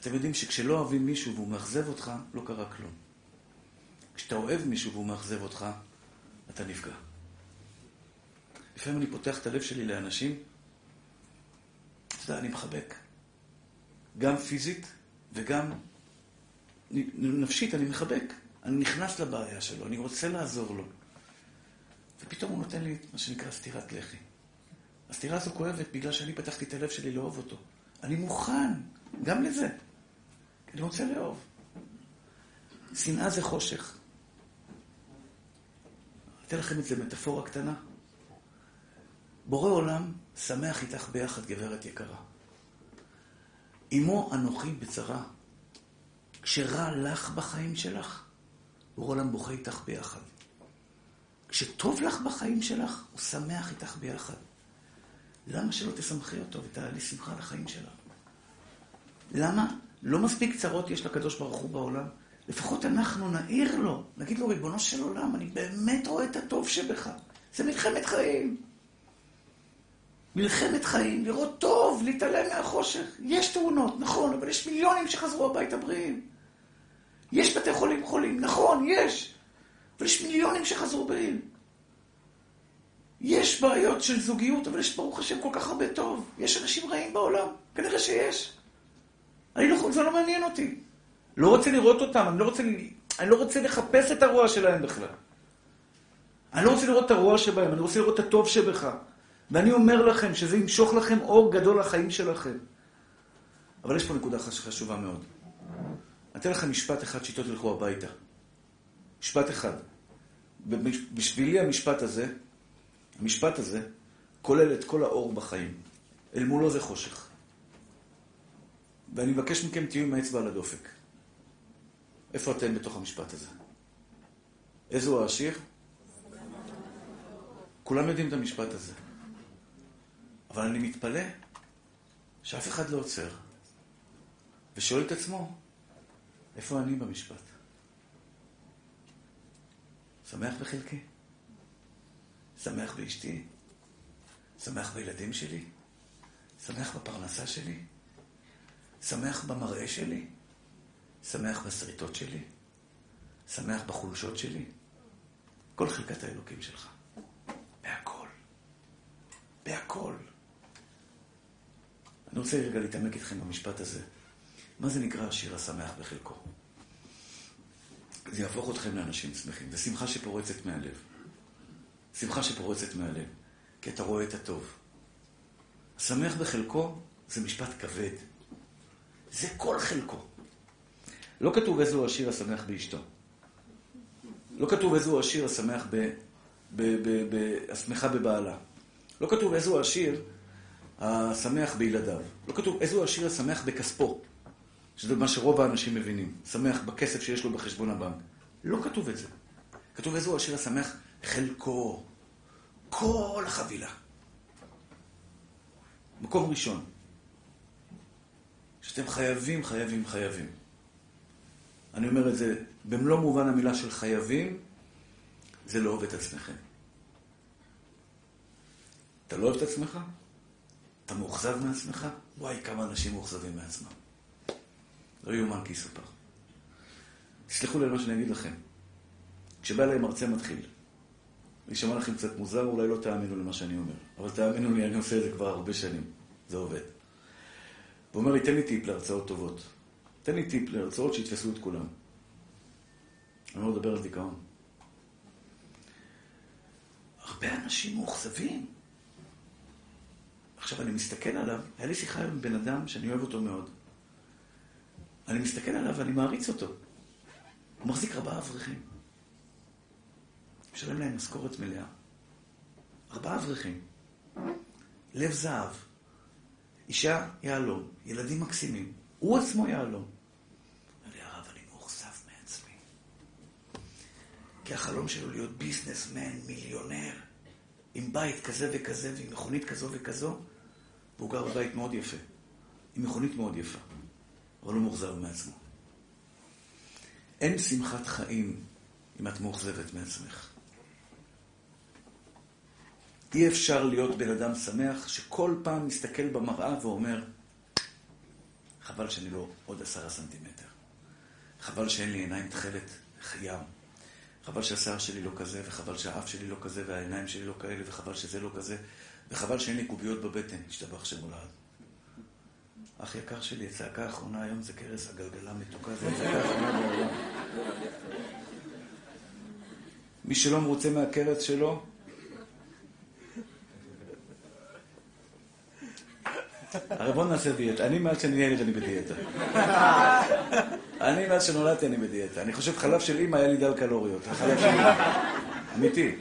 אתם יודעים שכשלא אוהבים מישהו והוא מאכזב אותך, לא קרה כלום. כשאתה אוהב מישהו והוא מאכזב אותך, אתה נפגע. לפעמים אני פותח את הלב שלי לאנשים, אתה יודע, אני מחבק. גם פיזית וגם נפשית, אני מחבק. אני נכנס לבעיה שלו, אני רוצה לעזור לו. ופתאום הוא נותן לי מה שנקרא סטירת לחי. הסתירה הזו כואבת בגלל שאני פתחתי את הלב שלי לאהוב אותו. אני מוכן, גם לזה. אני רוצה לאהוב. שנאה זה חושך. אתן לכם את זה מטאפורה קטנה. בורא עולם שמח איתך ביחד, גברת יקרה. אמו אנוכי בצרה. כשרע לך בחיים שלך, בורא עולם בוכה איתך ביחד. כשטוב לך בחיים שלך, הוא שמח איתך ביחד. למה שלא תשמחי אותו ותעלי שמחה לחיים שלה? למה? לא מספיק צרות יש לקדוש ברוך הוא בעולם? לפחות אנחנו נעיר לו, נגיד לו, ריבונו של עולם, אני באמת רואה את הטוב שבך. זה מלחמת חיים. מלחמת חיים, לראות טוב, להתעלם מהחושך. יש תאונות, נכון, אבל יש מיליונים שחזרו הביתה בריאים. יש בתי חולים חולים, נכון, יש. אבל יש מיליונים שחזרו בריאים. יש בעיות של זוגיות, אבל יש ברוך השם כל כך הרבה טוב. יש אנשים רעים בעולם, כנראה שיש. אני לא, זה לא מעניין אותי. לא רוצה לראות אותם, אני לא רוצה, אני לא רוצה לחפש את הרוע שלהם בכלל. אני לא רוצה לראות את הרוע שבהם, אני רוצה לראות את הטוב שבך. ואני אומר לכם שזה ימשוך לכם אור גדול לחיים שלכם. אבל יש פה נקודה חשובה מאוד. אתן לכם משפט אחד שאיתו תלכו הביתה. משפט אחד. בשבילי המשפט הזה, המשפט הזה, כולל את כל האור בחיים. אל מולו זה חושך. ואני מבקש מכם, תהיו עם האצבע על הדופק. איפה אתם בתוך המשפט הזה? איזה הוא העשיר? כולם יודעים את המשפט הזה. אבל אני מתפלא שאף אחד לא עוצר ושואל את עצמו, איפה אני במשפט? שמח בחלקי? שמח באשתי? שמח בילדים שלי? שמח בפרנסה שלי? שמח במראה שלי? שמח בשריטות שלי? שמח בחולשות שלי? כל חלקת האלוקים שלך. בהכל. בהכל. אני רוצה רגע להתעמק איתכם במשפט הזה. מה זה נקרא השיר השמח בחלקו? זה יהפוך אתכם לאנשים שמחים. זו שמחה שפורצת מהלב. שמחה שפורצת מהלב, כי אתה רואה את הטוב. השמח בחלקו זה משפט כבד. זה כל חלקו. לא כתוב איזה הוא השיר השמח באשתו. לא כתוב איזה הוא השיר השמח ב... ב... ב... ב... השמחה בבעלה. לא כתוב איזה הוא השיר השמח בילדיו. לא כתוב איזה הוא השיר השמח בכספו. שזה מה שרוב האנשים מבינים. שמח בכסף שיש לו בחשבון הבנק. לא כתוב את זה. כתוב איזה הוא השיר השמח חלקו. כל החבילה. מקום ראשון. שאתם חייבים, חייבים, חייבים. אני אומר את זה במלוא מובן המילה של חייבים, זה לאהוב את עצמכם. אתה לא אוהב את עצמך? אתה מאוכזב מעצמך? וואי, כמה אנשים מאוכזבים מעצמם. לא יאומן כי יסופר. תסלחו לי על מה שאני אגיד לכם. כשבא אליי מרצה מתחיל, אני שמע לכם קצת מוזר, אולי לא תאמינו למה שאני אומר, אבל תאמינו לי, אני עושה את זה כבר הרבה שנים. זה עובד. הוא אומר לי, תן לי טיפ להרצאות טובות. תן לי טיפ להרצאות שיתפסו את כולם. אני לא מדבר על דיכאון. הרבה אנשים מאוכזבים. עכשיו, אני מסתכל עליו, היה לי שיחה עם בן אדם שאני אוהב אותו מאוד. אני מסתכל עליו ואני מעריץ אותו. הוא מחזיק ארבעה אברכים. משלם להם משכורת מלאה. ארבעה אברכים. לב זהב. אישה יהלום. ילדים מקסימים. הוא עצמו יהלום. אומר לי, הרב, אני מאוכזב מעצמי. כי החלום שלו להיות ביזנסמן, מיליונר, עם בית כזה וכזה ועם מכונית כזו וכזו, והוא גר בבית מאוד יפה. עם מכונית מאוד יפה. אבל הוא מאוכזב מעצמו. אין שמחת חיים אם את מאוכזבת מעצמך. אי אפשר להיות בן אדם שמח שכל פעם מסתכל במראה ואומר, חבל שאני לא עוד עשרה סנטימטר. חבל שאין לי עיניים תכלת ים. חבל שהשיער שלי לא כזה, וחבל שהאף שלי לא כזה, והעיניים שלי לא כאלה, וחבל שזה לא כזה, וחבל שאין לי קוביות בבטן, השתבח שם הולד. אח יקר שלי, הצעקה האחרונה היום זה קרס הגלגלה מתוקה, זה הצעקה האחרונה בעולם. מי שלא מרוצה מהקרס שלו, הרי בוא נעשה דיאטה. אני מאז שאני ילד אני בדיאטה. אני מאז שנולדתי אני בדיאטה. אני חושב חלב של אימא היה לי דל קלוריות. החלב של אימא. אמיתי.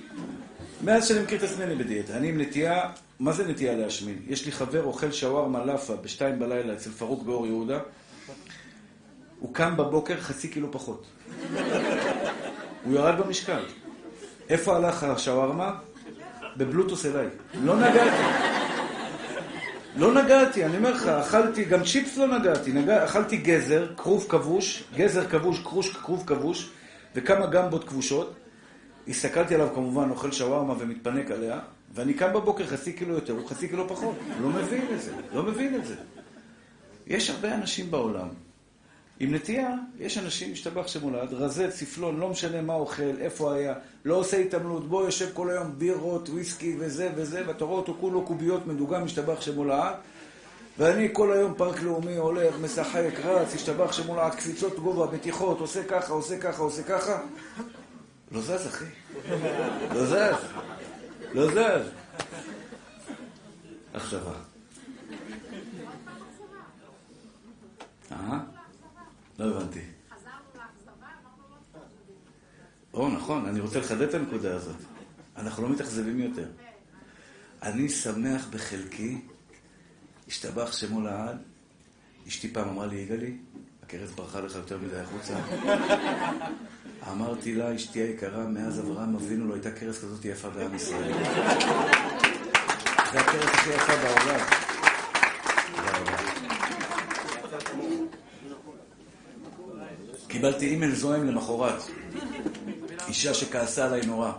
מאז שאני מכיר את עצמי אני בדיאטה. אני עם נטייה, מה זה נטייה להשמין? יש לי חבר אוכל שווארמה לאפה בשתיים בלילה אצל פרוק באור יהודה. הוא קם בבוקר חצי קילו פחות. הוא ירד במשקל. איפה הלך השווארמה? בבלוטוס אליי. לא נגעתי. לא נגעתי, אני אומר לך, אכלתי, גם צ'יפס לא נגעתי, נגע, אכלתי גזר, כרוב כבוש, גזר כבוש, כרוש, כרוב כבוש, וכמה גמבות כבושות. הסתכלתי עליו כמובן, אוכל שווארמה ומתפנק עליה, ואני קם בבוקר חצי קילו יותר, הוא חצי קילו פחות. לא מבין את זה, לא מבין את זה. יש הרבה אנשים בעולם עם נטייה, יש אנשים, משתבח שמולד, רזה, צפלון, לא משנה מה אוכל, איפה היה, לא עושה התעמלות, בוא יושב כל היום בירות, וויסקי וזה וזה, ואתה רואה אותו כולו קוביות מדוגם, משתבח שמולד, ואני כל היום פארק לאומי הולך, משחק, רץ, השתבח שמולד, קפיצות גובה, מתיחות, עושה ככה, עושה ככה, עושה ככה. לא זז, אחי. לא זז. לא זז. אכזבה. אה? לא הבנתי. או, נכון, אני רוצה לחדד את הנקודה הזאת. אנחנו לא מתאכזבים יותר. אני שמח בחלקי, השתבח שמו לעד. אשתי פעם אמרה לי, יגאלי, הכרס ברחה לך יותר מדי החוצה. אמרתי לה, אשתי היקרה, מאז אברהם אבינו לא הייתה כרס כזאת יפה בעם ישראל. זה הכרס הכי יפה בעולם. קיבלתי אימייל זועם למחרת. אישה שכעסה עליי נורא.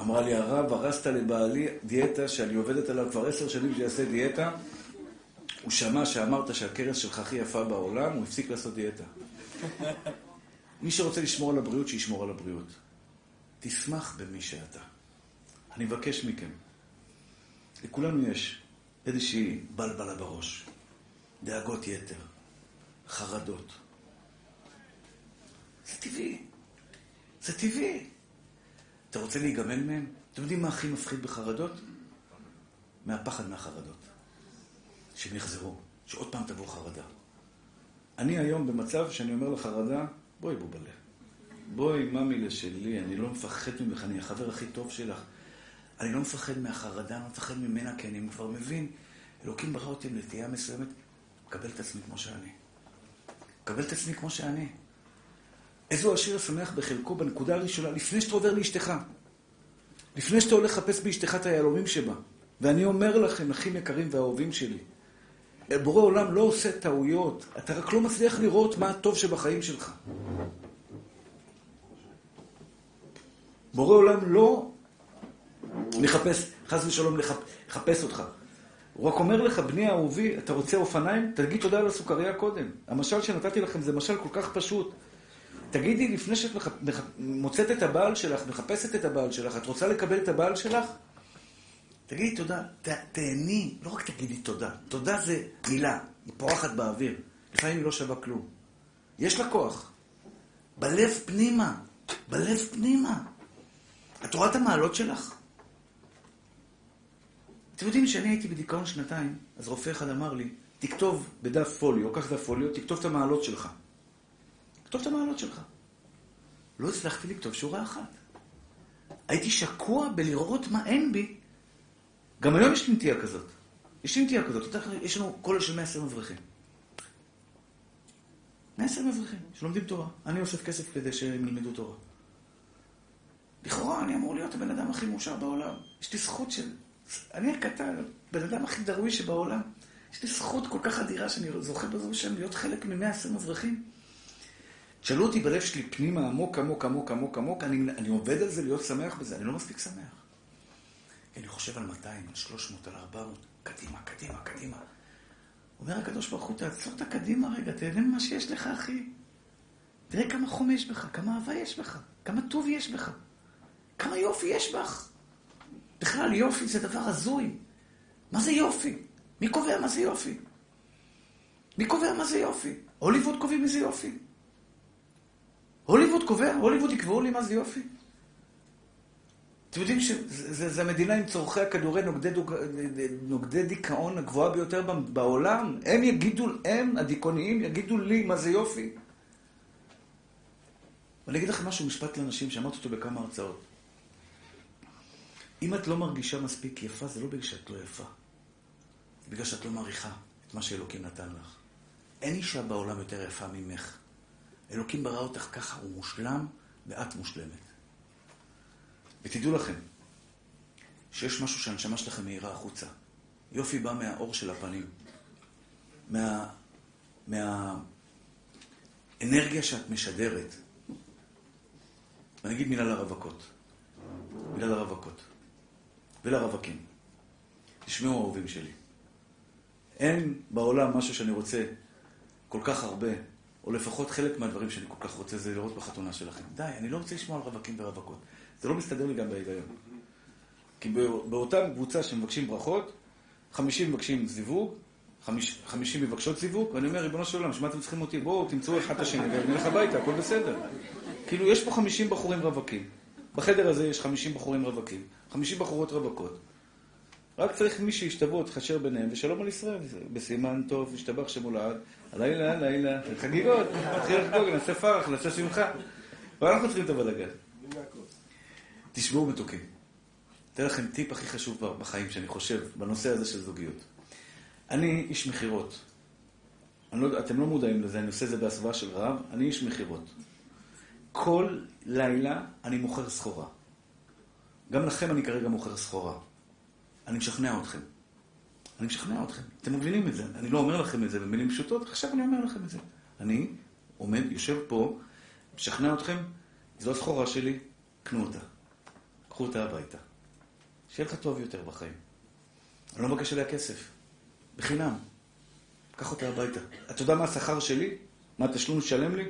אמרה לי, הרב, הרסת לבעלי דיאטה שאני עובדת עליו כבר עשר שנים שיעשה דיאטה. הוא שמע שאמרת שהכרס שלך הכי יפה בעולם, הוא הפסיק לעשות דיאטה. מי שרוצה לשמור על הבריאות, שישמור על הבריאות. תשמח במי שאתה. אני מבקש מכם. לכולנו יש איזושהי בלבלה בראש, דאגות יתר, חרדות. זה טבעי. זה טבעי. אתה רוצה להיגמל מהם? אתם יודעים מה הכי מפחיד בחרדות? מהפחד מהחרדות. שהם יחזרו, שעוד פעם תבוא חרדה. אני היום במצב שאני אומר לחרדה, בואי בובלה. בואי, ממילה שלי, אני לא מפחד ממך, אני החבר הכי טוב שלך. אני לא מפחד מהחרדה, אני לא מפחד ממנה, כי אני כבר מבין, אלוקים ברא אותי עם נטייה מסוימת, קבל את עצמי כמו שאני. קבל את עצמי כמו שאני. איזו עשיר שמח בחלקו בנקודה הראשונה, לפני שאתה עובר לאשתך. לפני שאתה הולך לחפש באשתך את היהלומים שבה. ואני אומר לכם, אחים יקרים ואהובים שלי, בורא עולם לא עושה טעויות, אתה רק לא מצליח לראות מה הטוב שבחיים שלך. בורא עולם לא מחפש, חס ושלום, לחפש אותך. הוא רק אומר לך, בני אהובי, אתה רוצה אופניים? תגיד תודה על הסוכריה קודם. המשל שנתתי לכם זה משל כל כך פשוט. תגידי, לפני שאת מח... מח... מוצאת את הבעל שלך, מחפשת את הבעל שלך, את רוצה לקבל את הבעל שלך? תגידי תודה, ת... תהני, לא רק תגידי תודה. תודה זה מילה, היא פורחת באוויר. לפעמים היא לא שווה כלום. יש לה כוח. בלב פנימה, בלב פנימה. את רואה את המעלות שלך? אתם יודעים שאני הייתי בדיכאון שנתיים, אז רופא אחד אמר לי, תכתוב בדף פוליו, קח דף פוליו, תכתוב את המעלות שלך. תכתוב את המעלות שלך. לא הצלחתי לכתוב שורה אחת. הייתי שקוע בלראות מה אין בי. גם היום יש לי נטייה כזאת. יש לי נטייה כזאת. יש לנו קול של 120 אברכים. 120 אברכים שלומדים תורה. אני אוסף כסף כדי שהם ילמדו תורה. לכאורה אני אמור להיות הבן אדם הכי מאושר בעולם. יש לי זכות של... אני הקטן, בן אדם הכי דרוי שבעולם. יש לי זכות כל כך אדירה שאני זוכה בזו שם להיות חלק מ-120 אברכים. תשאלו אותי בלב שלי פנימה עמוק, עמוק, עמוק, עמוק, עמוק, אני, אני עובד על זה להיות שמח בזה, אני לא מספיק שמח. אני חושב על 200, על 300, על 400, קדימה, קדימה, קדימה. אומר הקדוש ברוך הוא, תעצור את הקדימה רגע, תהנה ממה שיש לך, אחי. תראה כמה חום יש בך, כמה אהבה יש בך, כמה טוב יש בך, כמה יופי יש בך. בכלל, יופי זה דבר הזוי. מה זה יופי? מי קובע מה זה יופי? מי קובע מה זה יופי? הוליווד קובעים מי זה יופי. הוליווד קובע, הוליווד יקבעו לי מה זה יופי. אתם יודעים שזו המדינה עם צורכי הכדורי נוגדי, דוג... נוגדי דיכאון הגבוהה ביותר בעולם. הם יגידו, הם, הדיכאוניים, יגידו לי מה זה יופי. ואני אגיד לכם משהו, משפט לאנשים, שאמרתי אותו בכמה הרצאות. אם את לא מרגישה מספיק יפה, זה לא בגלל שאת לא יפה. זה בגלל שאת לא מעריכה את מה שאלוקים נתן לך. אין אישה בעולם יותר יפה ממך. אלוקים ברא אותך ככה, הוא מושלם ואת מושלמת. ותדעו לכם, שיש משהו שהנשמה שלכם מאירה החוצה. יופי בא מהאור של הפנים. מה... מהאנרגיה שאת משדרת. ואני אגיד מילה לרווקות. מילה לרווקות. ולרווקים. תשמעו אהובים שלי. אין בעולם משהו שאני רוצה כל כך הרבה או לפחות חלק מהדברים שאני כל כך רוצה זה לראות בחתונה שלכם. די, אני לא רוצה לשמוע על רווקים ורווקות. זה לא מסתדר לי גם בהיגיון. כי באותה קבוצה שמבקשים ברכות, 50 מבקשים זיווג, 50 מבקשות זיווג, ואני אומר, ריבונו של עולם, שמה אתם צריכים אותי? בואו תמצאו אחד את השני ונלך הביתה, הכל בסדר. כאילו, יש פה 50 בחורים רווקים. בחדר הזה יש 50 בחורים רווקים, 50 בחורות רווקות. רק צריך מי שישתבוא, תחשר ביניהם, ושלום על ישראל. בסימן טוב, ישתבח שמולד, הלילה, הלילה, חגיגות, נתחיל לחגוג, נעשה פרח, נעשה שמחה. ואנחנו צריכים את הבלגן. תשמעו מתוקים. אתן לכם טיפ הכי חשוב בחיים שאני חושב, בנושא הזה של זוגיות. אני איש מכירות. לא, אתם לא מודעים לזה, אני עושה את זה בהסוואה של רעב, אני איש מכירות. כל לילה אני מוכר סחורה. גם לכם אני כרגע מוכר סחורה. אני משכנע אתכם. אני משכנע אתכם. אתם מבינים את זה. אני לא אומר לכם את זה במילים פשוטות, עכשיו אני אומר לכם את זה. אני עומד, יושב פה, משכנע אתכם, זו הסחורה שלי, קנו אותה. קחו אותה הביתה. שיהיה לך טוב יותר בחיים. אני לא מבקש עליה כסף. בחינם. קח אותה הביתה. אתה יודע מה השכר שלי? מה התשלום ששלם לי?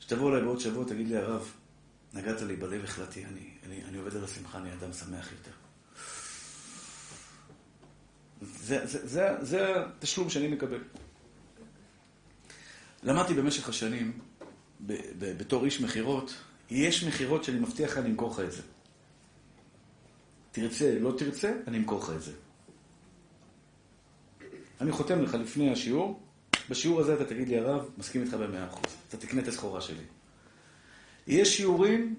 שתבוא אליי בעוד שבוע, תגיד לי, הרב, נגעת לי בלב, החלטתי, אני, אני, אני עובד על השמחה, אני אדם שמח יותר. זה, זה, זה, זה התשלום שאני מקבל. למדתי במשך השנים, ב, ב, בתור איש מכירות, יש מכירות שאני מבטיח לך, אני אמכור לך את זה. תרצה, לא תרצה, אני אמכור לך את זה. אני חותם לך לפני השיעור, בשיעור הזה אתה תגיד לי, הרב, מסכים איתך במאה אחוז. אתה תקנה את הסחורה שלי. יש שיעורים,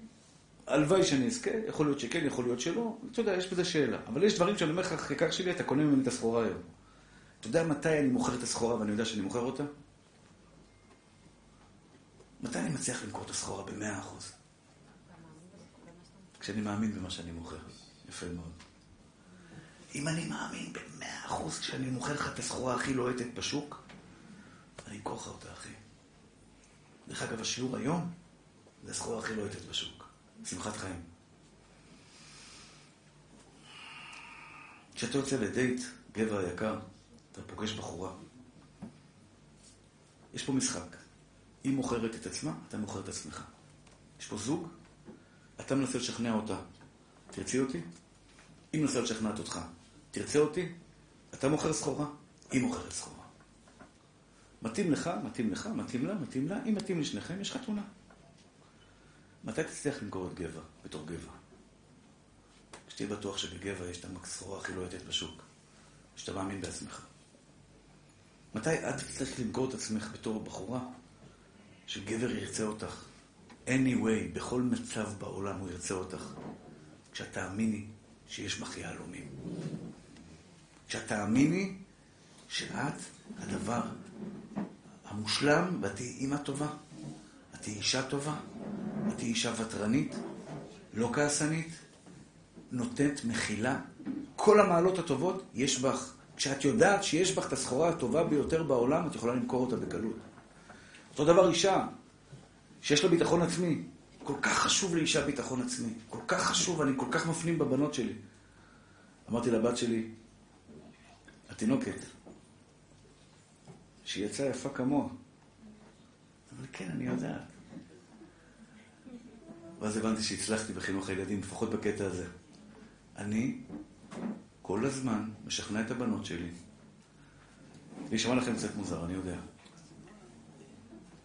הלוואי שאני אזכה, יכול להיות שכן, יכול להיות שלא, אתה יודע, יש בזה שאלה. אבל יש דברים שאני אומר לך, חיקר שלי, אתה קונה ממני את הסחורה היום. אתה יודע מתי אני מוכר את הסחורה ואני יודע שאני מוכר אותה? מתי אני מצליח למכור את הסחורה במאה אחוז? כשאני מאמין במה שאני מוכר. יפה מאוד. אם אני מאמין במאה אחוז כשאני מוכר לך את הסחורה הכי לוהטת בשוק, אני אמכור לך אותה, אחי. דרך אגב, השיעור היום זה הסחורה הכי לוהטת בשוק. שמחת חיים. כשאתה יוצא לדייט, גבר יקר, אתה פוגש בחורה. יש פה משחק. היא מוכרת את עצמה, אתה מוכר את עצמך. יש פה זוג, אתה מנסה לשכנע אותה. תרצי אותי? היא מנסה לשכנע אותך. תרצה אותי? אתה מוכר סחורה, היא מוכרת סחורה. מתאים לך, מתאים לך, מתאים לה, מתאים לה, אם מתאים לשניכם, יש חתונה. מתי תצליח למכור את גבע, בתור גבע? כשתהיה בטוח שבגבע יש את הסחורה הכי לוהטת בשוק. שאתה מאמין בעצמך. מתי את תצטרך למכור את עצמך בתור בחורה שגבר ירצה אותך? anyway, בכל מצב בעולם הוא ירצה אותך. כשאת תאמיני שיש בך יהלומים. כשאת תאמיני שאת הדבר המושלם, ואת תהיי אימא טובה, תהיי אישה טובה, תהיי אישה ותרנית, לא כעסנית, נותנת מחילה. כל המעלות הטובות יש בך. כשאת יודעת שיש בך את הסחורה הטובה ביותר בעולם, את יכולה למכור אותה בקלות. אותו דבר אישה, שיש לה ביטחון עצמי. כל כך חשוב לאישה ביטחון עצמי. כל כך חשוב, אני כל כך מפנים בבנות שלי. אמרתי לבת שלי, התינוקת, שהיא יצאה יפה כמוה. אבל כן, אני יודעת. ואז הבנתי שהצלחתי בחינוך הילדים, לפחות בקטע הזה. אני כל הזמן משכנע את הבנות שלי. זה יישמע לכם קצת מוזר, אני יודע.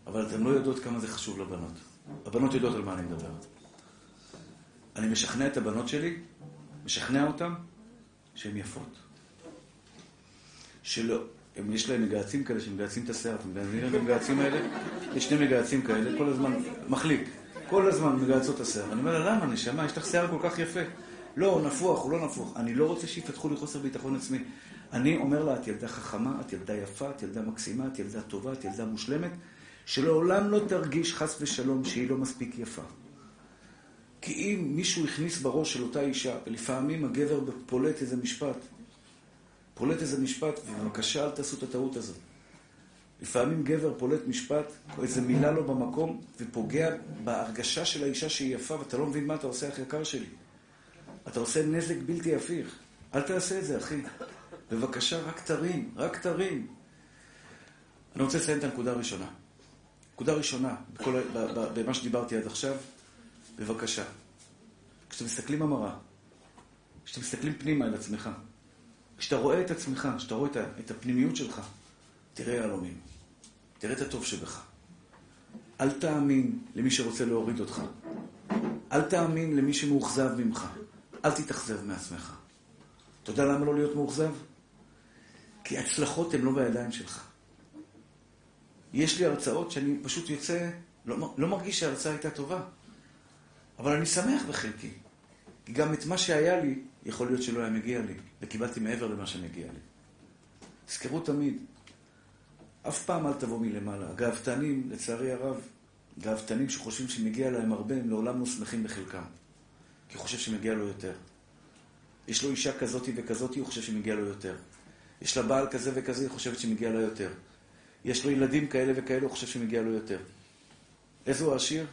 אבל אתן לא יודעות כמה זה חשוב לבנות. הבנות יודעות על מה אני מדבר. אני משכנע את הבנות שלי, משכנע אותן, שהן יפות. שלא, הם, יש להם מגהצים כאלה שמגהצים את השיער, אתם מבינים את המגהצים האלה? יש שני מגהצים כאלה, כל הזמן, מחליק, כל הזמן מגהצות את השיער. אני אומר לה, למה, נשמה, יש לך שיער כל כך יפה. לא, הוא נפוח, הוא לא נפוח. אני לא רוצה שיפתחו לי חוסר ביטחון עצמי. אני אומר לה, את ילדה חכמה, את ילדה יפה, את ילדה מקסימה, את ילדה טובה, את ילדה מושלמת, שלעולם לא תרגיש חס ושלום שהיא לא מספיק יפה. כי אם מישהו הכניס בראש של אותה אישה, ולפעמים הגבר פולט איזה משפט, פולט איזה משפט, ובבקשה אל תעשו את הטעות הזאת. לפעמים גבר פולט משפט, איזה מילה לא במקום, ופוגע בהרגשה של האישה שהיא יפה, ואתה לא מבין מה אתה עושה, אח יקר שלי. אתה עושה נזק בלתי הפיך. אל תעשה את זה, אחי. בבקשה, רק תרים, רק תרים. אני רוצה לציין את הנקודה הראשונה. נקודה ראשונה, בכל, במה שדיברתי עד עכשיו, בבקשה. כשאתם מסתכלים במראה, כשאתם מסתכלים פנימה על עצמך, כשאתה רואה את עצמך, כשאתה רואה את הפנימיות שלך, תראה יהלומים. תראה את הטוב שבך. אל תאמין למי שרוצה להוריד אותך. אל תאמין למי שמאוכזב ממך. אל תתאכזב מעצמך. אתה יודע למה לא להיות מאוכזב? כי הצלחות הן לא בידיים שלך. יש לי הרצאות שאני פשוט יוצא, לא, לא מרגיש שההרצאה הייתה טובה, אבל אני שמח בחלקי. כי גם את מה שהיה לי, יכול להיות שלא היה מגיע לי, וקיבלתי מעבר למה שמגיע לי. תזכרו תמיד, אף פעם אל תבוא מלמעלה. הגאוותנים, לצערי הרב, גאוותנים שחושבים שמגיע להם הרבה, הם לעולם לא שמחים בחלקם. כי הוא חושב שמגיע לו יותר. יש לו אישה כזאתי וכזאתי, הוא חושב שמגיע לו יותר. יש לה בעל כזה וכזה, היא חושבת שמגיע לה יותר. יש לו ילדים כאלה וכאלה, הוא חושב שמגיע לו יותר. איזה הוא עשיר?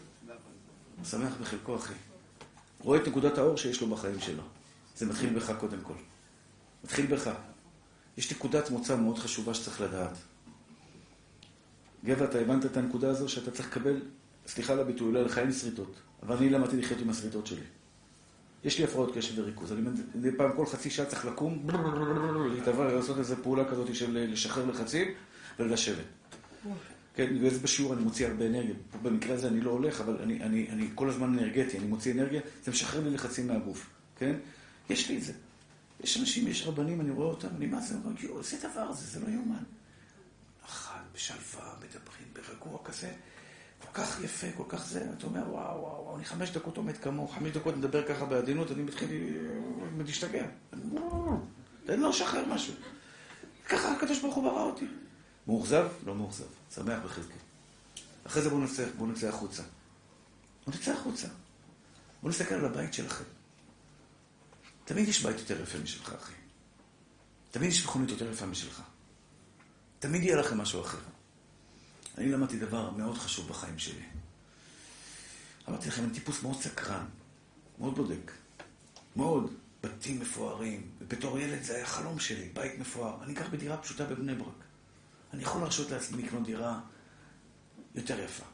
הוא שמח בחלקו, אחי. רואה את נקודת האור שיש לו בחיים שלו. זה מתחיל בך קודם כל. מתחיל בך. יש נקודת מוצא מאוד חשובה שצריך לדעת. גבע, אתה הבנת את הנקודה הזו שאתה צריך לקבל, סליחה על הביטוי, לך אין שריטות, אבל אני למדתי לחיות עם השריטות שלי. יש לי הפרעות קשב וריכוז. אני מדי פעם כל חצי שעה צריך לקום, להתעבר, לעשות איזו פעולה כזאת של לשחרר לחצים ולשבת. כן, וזה בשיעור אני מוציא הרבה אנרגיה. במקרה הזה אני לא הולך, אבל אני, אני, אני כל הזמן אנרגטי, אני מוציא אנרגיה, זה משחרר לי לחצים מהגוף, כן? יש לי את זה. יש אנשים, יש רבנים, אני רואה אותם, אני מה זה, אומר, יואו, איזה דבר זה, זה לא יאומן. בשלווה, מדברים ברגוע כזה. כל כך יפה, כל כך זה, אתה אומר, וואו, וואו, וואו, אני חמש דקות עומד כמוהו, חמש דקות מדבר ככה בעדינות, אני מתחיל להשתגע. תן לו לשחרר משהו. ככה הקדוש ברוך הוא ברא אותי. מאוכזב? לא מאוכזב. שמח בחלקי. אחרי זה בואו נצא, בואו נצא החוצה. בואו נצא החוצה. בואו נסתכל על הבית שלכם. תמיד יש בית יותר יפה משלך, אחי. תמיד יש מכונית יותר יפה משלך. תמיד יהיה לכם משהו אחר. אני למדתי דבר מאוד חשוב בחיים שלי. אמרתי לכם, אני טיפוס מאוד סקרן, מאוד בודק, מאוד. בתים מפוארים. ובתור ילד זה היה חלום שלי, בית מפואר. אני גר בדירה פשוטה בבני ברק. אני יכול להרשות לעצמי לקנות דירה יותר יפה.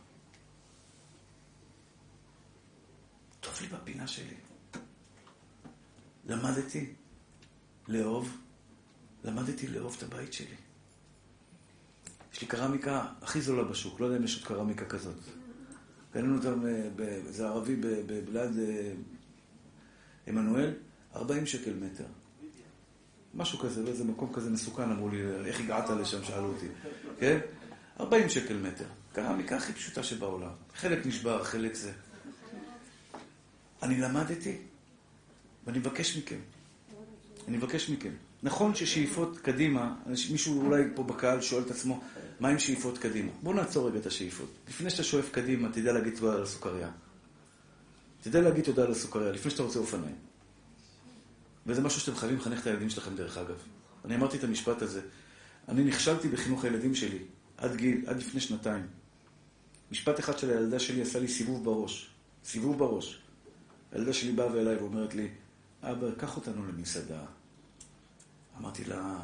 טוב לי בפינה שלי. למדתי לאהוב, למדתי לאהוב את הבית שלי. יש לי קרמיקה הכי זולה בשוק, לא יודע אם יש עוד קרמיקה כזאת. קנינו אותם, זה ערבי בבלעד אה, עמנואל, 40 שקל מטר. משהו כזה, באיזה מקום כזה מסוכן, אמרו לי, איך הגעת לשם, שאלו אותי. כן? 40 שקל מטר. קרמיקה הכי פשוטה שבעולם. חלק נשבר, חלק זה. אני למדתי, ואני מבקש מכם. אני מבקש מכם. נכון ששאיפות קדימה, מישהו אולי פה בקהל שואל את עצמו, מה עם שאיפות קדימה? בואו נעצור רגע את השאיפות. לפני שאתה שואף קדימה, תדע להגיד תודה על הסוכריה. תדע להגיד תודה על הסוכריה, לפני שאתה רוצה אופניים. וזה משהו שאתם חייבים לחנך את הילדים שלכם, דרך אגב. אני אמרתי את המשפט הזה. אני נכשלתי בחינוך הילדים שלי, עד גיל, עד לפני שנתיים. משפט אחד של הילדה שלי עשה לי סיבוב בראש. סיבוב בראש. הילדה שלי באה אליי ואומרת לי, אבא, קח אותנו למסעדה. אמרתי לה,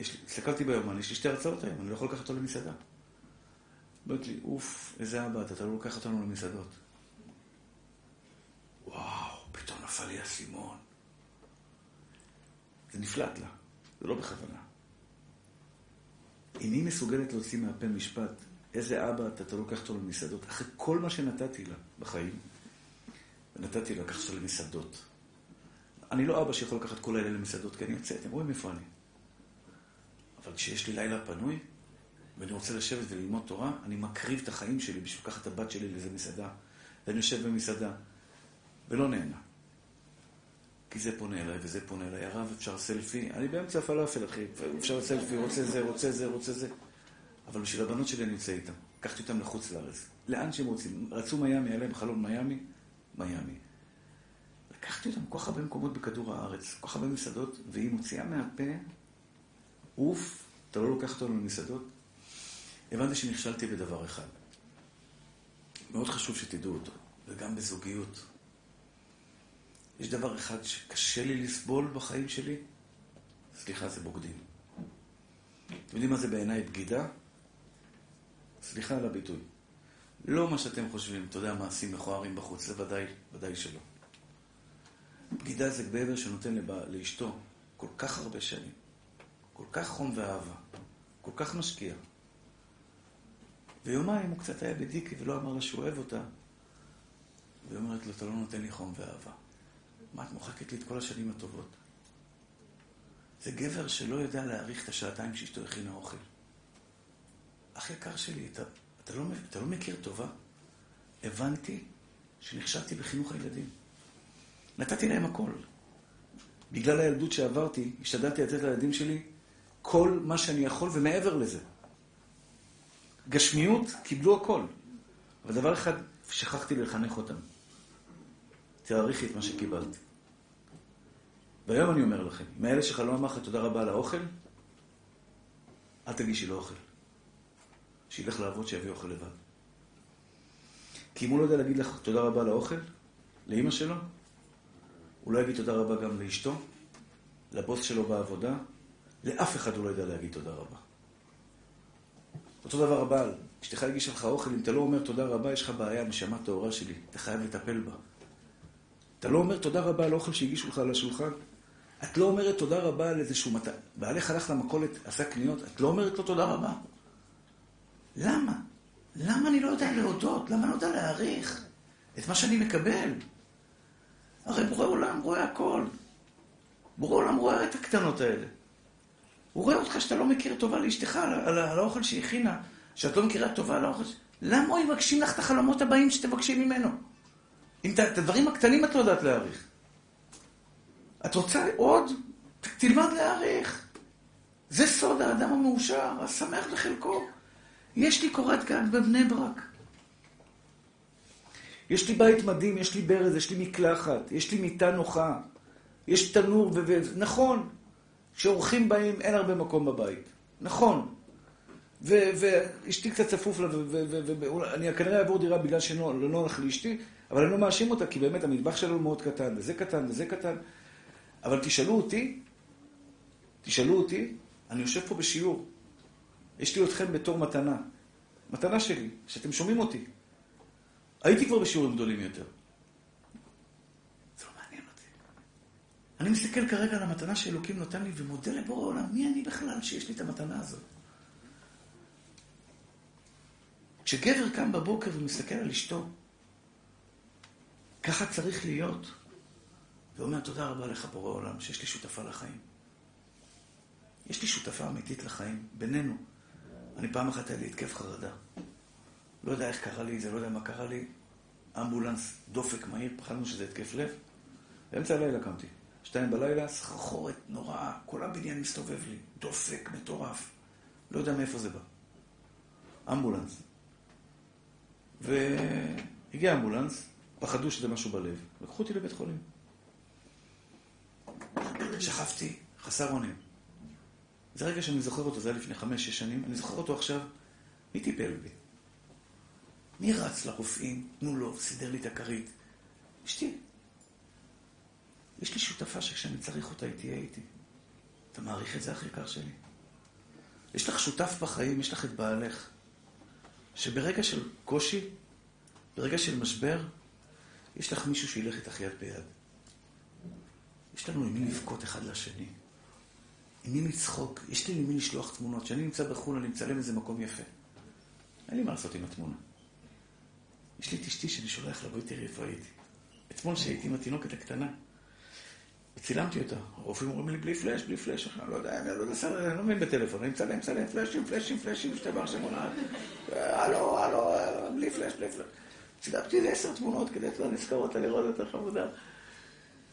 הסתכלתי ביומן, יש לי שתי הרצאות היום, אני לא יכול לקחת אותו למסעדה. אומרת לי, אוף, איזה אבא אתה, לא לוקח אותנו למסעדות. וואו, פתאום נפל לי האסימון. זה נפלט לה, זה לא בכוונה. אם היא מסוגלת להוציא מהפה משפט, איזה אבא אתה, אתה לוקח אותו למסעדות, אחרי כל מה שנתתי לה בחיים, ונתתי לה לקחת אותו למסעדות. אני לא אבא שיכול לקחת כל האלה למסעדות, כי אני יוצא, אתם רואים איפה אני. אבל כשיש לי לילה פנוי, ואני רוצה לשבת וללמוד תורה, אני מקריב את החיים שלי בשביל לקחת את הבת שלי לאיזה מסעדה. ואני יושב במסעדה, ולא נהנה. כי זה פונה אליי וזה פונה אליי. הרב, אפשר סלפי? אני באמצע הפלאפל, אחי. אפשר סלפי, רוצה זה, רוצה זה, רוצה זה. אבל בשביל הבנות שלי אני יוצא איתם. לקחתי אותם לחוץ לארץ. לאן שהם רוצים. רצו מיאמי, היה להם חלון מיאמי, מיאמי. לקחתי אותם כל כך הרבה מקומות בכדור הארץ, כל כך הרבה מסעדות, והיא מוציאה מהפה, אוף, אתה לא לוקח אותנו למסעדות? הבנתי שנכשלתי בדבר אחד. מאוד חשוב שתדעו אותו, וגם בזוגיות. יש דבר אחד שקשה לי לסבול בחיים שלי, סליחה, זה בוגדים. אתם יודעים מה זה בעיניי בגידה? סליחה על הביטוי. לא מה שאתם חושבים, אתה יודע, מעשים מכוערים בחוץ, זה ודאי, ודאי שלא. בגידה זה גבר שנותן לבא, לאשתו כל כך הרבה שנים, כל כך חום ואהבה, כל כך משקיע. ויומיים הוא קצת היה בדיקי ולא אמר לה שהוא אוהב אותה. והיא אומרת לו, אתה לא נותן לי חום ואהבה. מה, את מוחקת לי את כל השנים הטובות? זה גבר שלא יודע להעריך את השעתיים שאשתו הכינה אוכל. אח יקר שלי, אתה, אתה, לא, אתה לא מכיר טובה? הבנתי שנכשלתי בחינוך הילדים. נתתי להם הכל. בגלל הילדות שעברתי, השתדלתי לתת לילדים שלי כל מה שאני יכול ומעבר לזה. גשמיות, קיבלו הכל. אבל דבר אחד, שכחתי לחנך אותם. תעריכי את מה שקיבלת. והיום אני אומר לכם, הילד שלך לא אמר לך תודה רבה על האוכל, אל תגישי לו אוכל. שילך לעבוד, שיביא אוכל לבד. כי אם הוא לא יודע להגיד לך תודה רבה על האוכל, לאימא שלו, הוא לא יגיד תודה רבה גם לאשתו, לבוס שלו בעבודה, לאף אחד הוא לא יודע להגיד תודה רבה. אותו דבר הבעל, אשתך הגישה לך אוכל, אם אתה לא אומר תודה רבה, יש לך בעיה, נשמה טהורה שלי, אתה חייב לטפל בה. אתה לא אומר תודה רבה על האוכל שהגישו לך על השולחן? את לא אומרת תודה רבה על איזשהו מת... בעלך הלך למכולת, עשה קניות, את לא אומרת לו תודה רבה? למה? למה אני לא יודע להודות? למה אני לא יודע להעריך את מה שאני מקבל? הרי בורא עולם רואה הכל. בורא עולם רואה את הקטנות האלה. הוא רואה אותך שאתה לא מכיר טובה לאשתך על, על, על האוכל שהיא הכינה, שאת לא מכירה טובה על האוכל... למה הוא יבקשים לך את החלומות הבאים שתבקשי ממנו? אם את הדברים הקטנים את לא יודעת להעריך. את רוצה עוד? תלמד להעריך. זה סוד האדם המאושר, השמח לחלקו. יש לי קורת גג בבני ברק. יש לי בית מדהים, יש לי ברז, יש לי מקלחת, יש לי מיטה נוחה, יש תנור, ו... נכון, כשאורחים באים אין הרבה מקום בבית. נכון. ואשתי קצת צפוף לה, ואני כנראה אעבור דירה בגלל שלא נוח לאשתי, אבל אני לא מאשים אותה, כי באמת המטבח שלנו מאוד קטן, וזה קטן, וזה קטן. אבל תשאלו אותי, תשאלו אותי, אני יושב פה בשיעור. יש לי אתכם בתור מתנה. מתנה שלי, שאתם שומעים אותי. הייתי כבר בשיעורים גדולים יותר. זה לא מעניין אותי. אני מסתכל כרגע על המתנה שאלוקים נותן לי ומודה לבורא עולם, מי אני בכלל שיש לי את המתנה הזאת? כשגבר קם בבוקר ומסתכל על אשתו, ככה צריך להיות. ואומר, תודה רבה לך, בורא עולם, שיש לי שותפה לחיים. יש לי שותפה אמיתית לחיים, בינינו. אני פעם אחת היה לי התקף חרדה. לא יודע איך קרה לי זה, לא יודע מה קרה לי. אמבולנס, דופק מהיר, פחדנו שזה התקף לב. באמצע הלילה קמתי. שתיים בלילה, סחרחורת נוראה, כל הבניין מסתובב לי, דופק מטורף. לא יודע מאיפה זה בא. אמבולנס. והגיע אמבולנס, פחדו שזה משהו בלב. לקחו אותי לבית חולים. שכבתי, חסר אונים. זה רגע שאני זוכר אותו, זה היה לפני חמש-שש שנים, אני זוכר אותו עכשיו, מי טיפל בי? מי רץ לרופאים? תנו לו, סידר לי את הכרית. אשתי. יש לי שותפה שכשאני צריך אותה, היא תהיה איתי. אתה מעריך את זה, הכי יקר שלי? יש לך שותף בחיים, יש לך את בעלך, שברגע של קושי, ברגע של משבר, יש לך מישהו שילך איתך יד ביד. יש לנו עם מי לבכות אחד לשני. עם מי לצחוק. יש לי עם מי לשלוח תמונות. כשאני נמצא בחו"ל, אני מצלם איזה מקום יפה. אין לי מה לעשות עם התמונה. יש לי את אשתי שאני שולח לבוא תראי איפה הייתי. אתמול שהייתי עם התינוקת הקטנה, וצילמתי אותה. הרופאים אומרים לי, בלי פלאש, בלי פלאש. אני לא יודע, אני לא יודע, אני לא מבין בטלפון. אני מצלם, מצלם, פלאשים, פלאשים, פלאשים, שתבר שמונה. הלו, הלו, בלי פלאש, בלי פלאש. צילמתי איזה עשר תמונות כדי לזכור אותה, לראות אותה חמודה.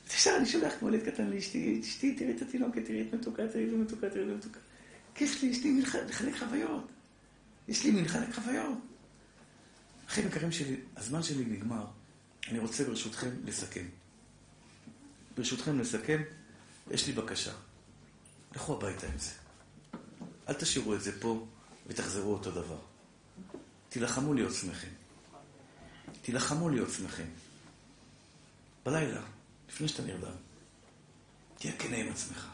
ישר אני שולח כמו ילד קטן לאשתי, אשתי, תראי את התינוקת, תראי את מתוקה, תראי את מתוקה, תראי את מתוקה. כיף לי, יש לי מי לחלק חוויות. יש לי מי לחלק חוויות. אחים יקרים שלי, הזמן שלי נגמר. אני רוצה ברשותכם לסכם. ברשותכם לסכם, יש לי בקשה. לכו הביתה עם זה. אל תשאירו את זה פה ותחזרו אותו דבר. תילחמו להיות שמחים. תילחמו להיות שמחים. בלילה, לפני שאתה נרדם, תהיה כנה עם עצמך.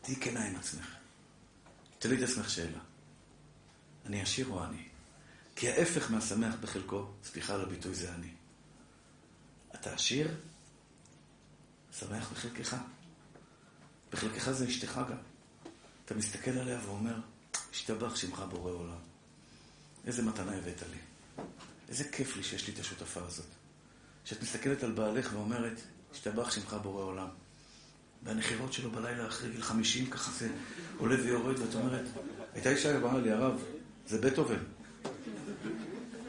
תהיי כנה עם עצמך. תשאלי את עצמך שאלה. אני עשיר או אני? כי ההפך מהשמח בחלקו, סליחה על הביטוי, זה אני. אתה עשיר, שמח בחלקך. בחלקך זה אשתך גם. אתה מסתכל עליה ואומר, השתבח שמך בורא עולם. איזה מתנה הבאת לי. איזה כיף לי שיש לי את השותפה הזאת. שאת מסתכלת על בעלך ואומרת, השתבח שמך בורא עולם. והנחירות שלו בלילה אחרי גיל חמישים, ככה זה עולה ויורד, ואת אומרת, הייתה אישה שאמרה לי, הרב, זה בטהובן.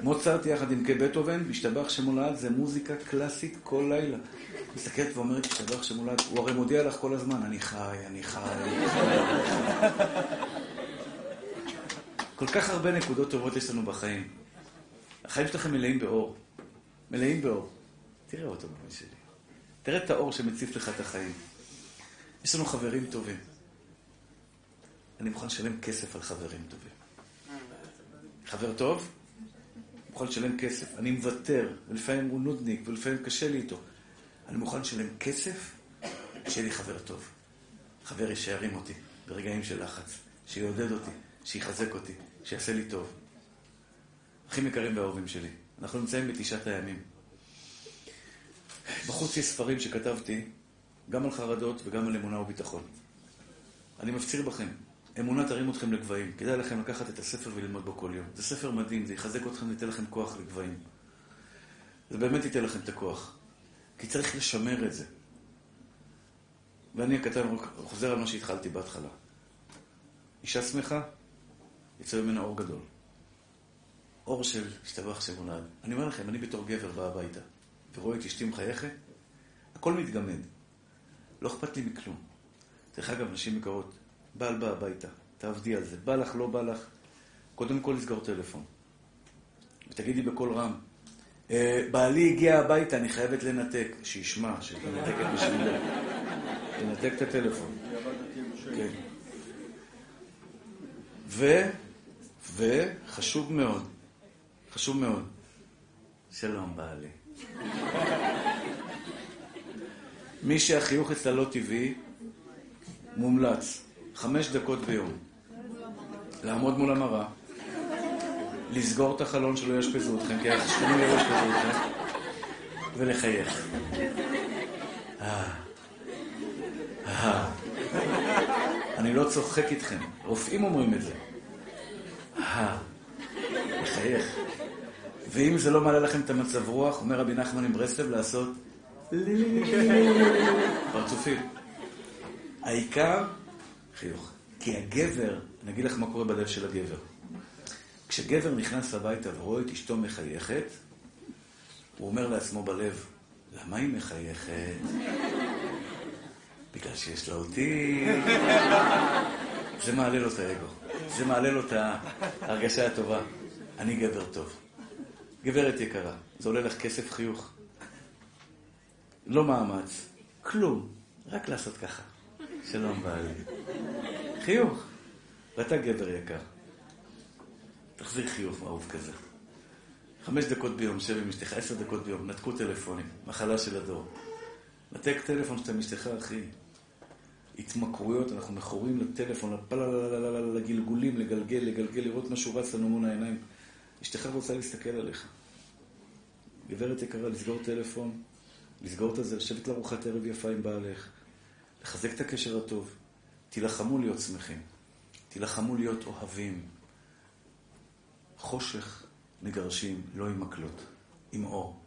מוצרט יחד עם כבטהובן, והשתבח שמולד, זה מוזיקה קלאסית כל לילה. מסתכלת ואומרת, השתבח שמולד, הוא הרי מודיע לך כל הזמן, אני חי, אני חי, אני חי. כל כך הרבה נקודות טובות יש לנו בחיים. החיים שלכם מלאים באור. מלאים באור. תראה אותו בבן שלי. תראה את האור שמציף לך את החיים. יש לנו חברים טובים. אני מוכן לשלם כסף על חברים טובים. חבר טוב, מוכן לשלם כסף. אני מוותר, ולפעמים הוא נודניק, ולפעמים קשה לי איתו. אני מוכן לשלם כסף, שיהיה לי חבר טוב. חבר ישערים אותי ברגעים של לחץ, שיעודד אותי, שיחזק אותי, שיעשה לי טוב. אחים יקרים ואהובים שלי, אנחנו נמצאים בתשעת הימים. בחוץ יש ספרים שכתבתי גם על חרדות וגם על אמונה וביטחון. אני מפציר בכם, אמונה תרים אתכם לגבהים. כדאי לכם לקחת את הספר וללמוד בו כל יום. זה ספר מדהים, זה יחזק אתכם וייתן לכם כוח לגבהים. זה באמת ייתן לכם את הכוח. כי צריך לשמר את זה. ואני הקטן חוזר על מה שהתחלתי בהתחלה. אישה שמחה, יצא ממנה אור גדול. אור של השתבח שמולד. אני אומר לכם, אני בתור גבר בא הביתה, ורואה את אשתי מחייכת, הכל מתגמד. לא אכפת לי מכלום. דרך אגב, נשים יקרות, בעל בא הביתה, תעבדי על זה. בא לך, לא בא לך, קודם כל לסגור טלפון. ותגידי בקול רם, אה, בעלי הגיע הביתה, אני חייבת לנתק. שישמע, שאת מנתקת בשבילו. תנתק את הטלפון. כן. ו... וחשוב מאוד, חשוב מאוד, שלום בעלי. מי שהחיוך אצלה לא טבעי, מומלץ. חמש דקות ביום. לעמוד מול המראה, לסגור את החלון שלא יאשפזו אתכם, כי השכנים לא יאשפזו אתכם, ולחייך. אה, אה. אני לא צוחק איתכם, רופאים אומרים את זה. אה, לחייך. ואם זה לא מעלה לכם את המצב רוח, אומר רבי נחמן עם ברסלב, לעשות פרצופים. העיקר, חיוך. כי הגבר, אני אגיד לך מה קורה בלב של הגבר. כשגבר נכנס הביתה ורואה את אשתו מחייכת, הוא אומר לעצמו בלב, למה היא מחייכת? בגלל שיש לה אותי. זה מעלה לו את האגו. זה מעלה לו את ההרגשה הטובה. אני גבר טוב. גברת יקרה, זה עולה לך כסף חיוך. לא מאמץ, כלום, רק לעשות ככה. שלום בעלי. חיוך. ואתה גבר יקר. תחזיר חיוך אהוב כזה. חמש דקות ביום, שב עם אשתך, עשר דקות ביום, נתקו טלפונים, מחלה של הדור. נתק טלפון שאתה עם אשתך, אחי. התמכרויות, אנחנו מכורים לטלפון, לגלגולים, לגלגל, לגלגל, לראות משהו רץ לנו מול העיניים. אשתך רוצה להסתכל עליך. גברת יקרה, לסגור טלפון, לסגור את זה, לשבת לארוחת ערב יפה עם בעלך, לחזק את הקשר הטוב. תילחמו להיות שמחים, תילחמו להיות אוהבים. חושך מגרשים, לא עם מקלות, עם אור.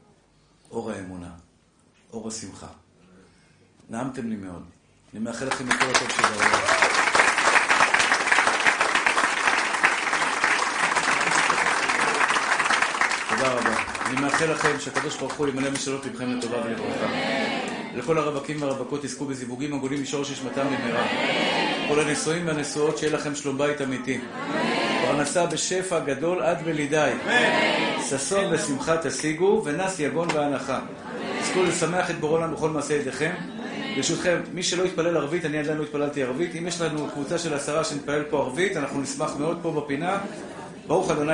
אור האמונה, אור השמחה. נעמתם לי מאוד. אני מאחל לכם את כל הטוב של העולם. תודה רבה. אני מאחל לכם שהקדוש ברוך הוא ימלא משאלות לבכם לטובה ולברכה. לכל הרווקים והרווקות יזכו בזיווגים עגולים משורש נשמתם במהרה. כל הנשואים והנשואות, שיהיה לכם שלום בית אמיתי. פרנסה בשפע גדול עד בלידי. ששון ושמחה תשיגו, ונס יגון והנחה. תזכו לשמח את בורא בכל מעשה ידיכם. ברשותכם, מי שלא יתפלל ערבית, אני עדיין לא התפללתי ערבית. אם יש לנו קבוצה של עשרה שנתפלל פה ערבית, אנחנו נשמח מאוד פה בפינה. ברוך אדוני